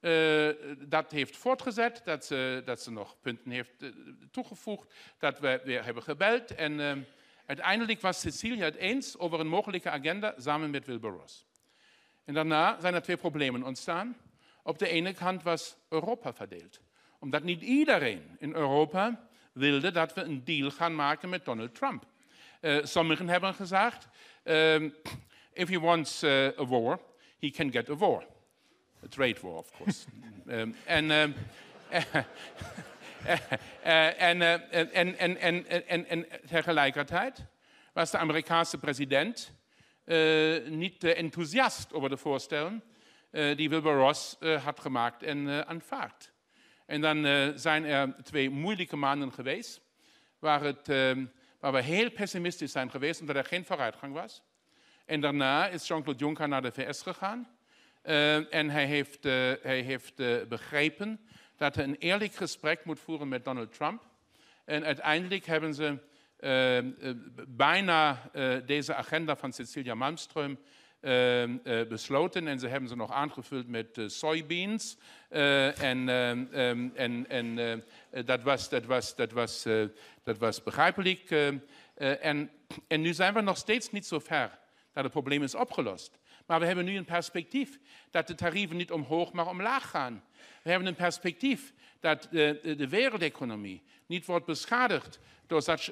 uh, dat heeft voortgezet, dat ze, dat ze nog punten heeft uh, toegevoegd, dat we weer hebben gebeld. En uiteindelijk was Cecilia het eens over een mogelijke agenda samen met Wilbur Ross. En daarna zijn er twee problemen ontstaan. Op de ene kant was Europa verdeeld omdat niet iedereen in Europa wilde dat we een deal gaan maken met Donald Trump. Sommigen hebben gezegd, um, if he wants uh, a war, he can get a war. A trade war, of course. (laughs) um, en, um, en, en, en, en, en tegelijkertijd was de Amerikaanse president uh, niet enthousiast over de voorstellen die Wilbur Ross had gemaakt en aanvaard. En dan uh, zijn er twee moeilijke maanden geweest, waar, het, uh, waar, we heel pessimistisch zijn geweest, omdat er geen vooruitgang was. En daarna is Jean-Claude Juncker naar de VS gegaan. Uh, en hij heeft, hij heeft begrepen dat hij een eerlijk gesprek moet voeren met Donald Trump. En uiteindelijk hebben ze bijna deze agenda van Cecilia Malmström eh, besloten en ze hebben ze nog aangevuld met soybeans. En ehm, ehm, en, en dat, was, dat, was, dat, was, dat was begrijpelijk. en, en nu zijn we nog steeds niet zo ver dat het probleem is opgelost. Maar we hebben nu een perspectief dat de tarieven niet omhoog, maar omlaag gaan. We hebben een perspectief dat de, de wereldeconomie niet wordt beschadigd door, such,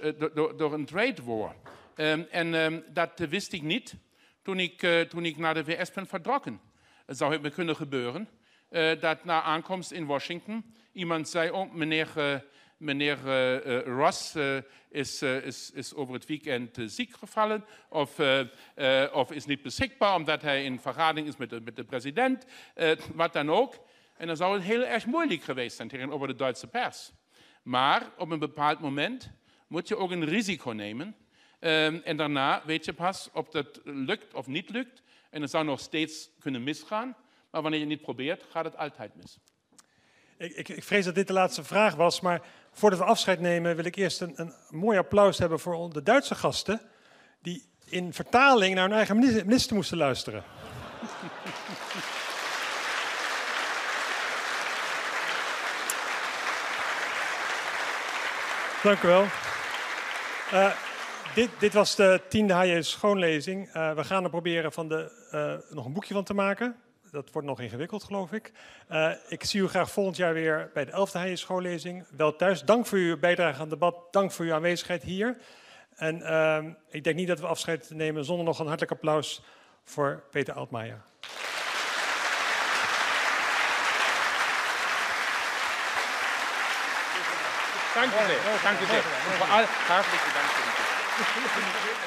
door, een trade war. Um, en um, dat wist ik niet toen ik, uh, toen ik naar de VS ben vertrokken. Het zou me kunnen gebeuren uh, dat na aankomst in Washington iemand zei, oh meneer, meneer Ross is, is, over het weekend ziek gevallen of, of is niet beschikbaar omdat hij in vergadering is met de, met de president, wat dan ook. En dan zou het heel erg moeilijk geweest zijn tegenover de Duitse pers. Maar op een bepaald moment moet je ook een risico nemen Um, en daarna weet je pas of dat lukt of niet lukt. En het zou nog steeds kunnen misgaan. Maar wanneer je het niet probeert, gaat het altijd mis. Ik, ik, vrees dat dit de laatste vraag was, maar voordat we afscheid nemen wil ik eerst een, een mooi applaus hebben voor de Duitse gasten, die in vertaling naar hun eigen minister moesten luisteren. Dank u wel. Uh, dit, dit, was de tiende HJ schoonlezing. Uh, we gaan er proberen van de, uh, nog een boekje van te maken. Dat wordt nog ingewikkeld, geloof ik. Uh, ik zie u graag volgend jaar weer bij de elfde HJ schoonlezing. Wel thuis. Dank voor uw bijdrage aan het debat. Dank voor uw aanwezigheid hier. En ehm, ik denk niet dat we afscheid nemen zonder nog een hartelijk applaus voor Peter Altmaier. Dank u zeer. Dank u. Vooral hartelijk bedankt. (laughs)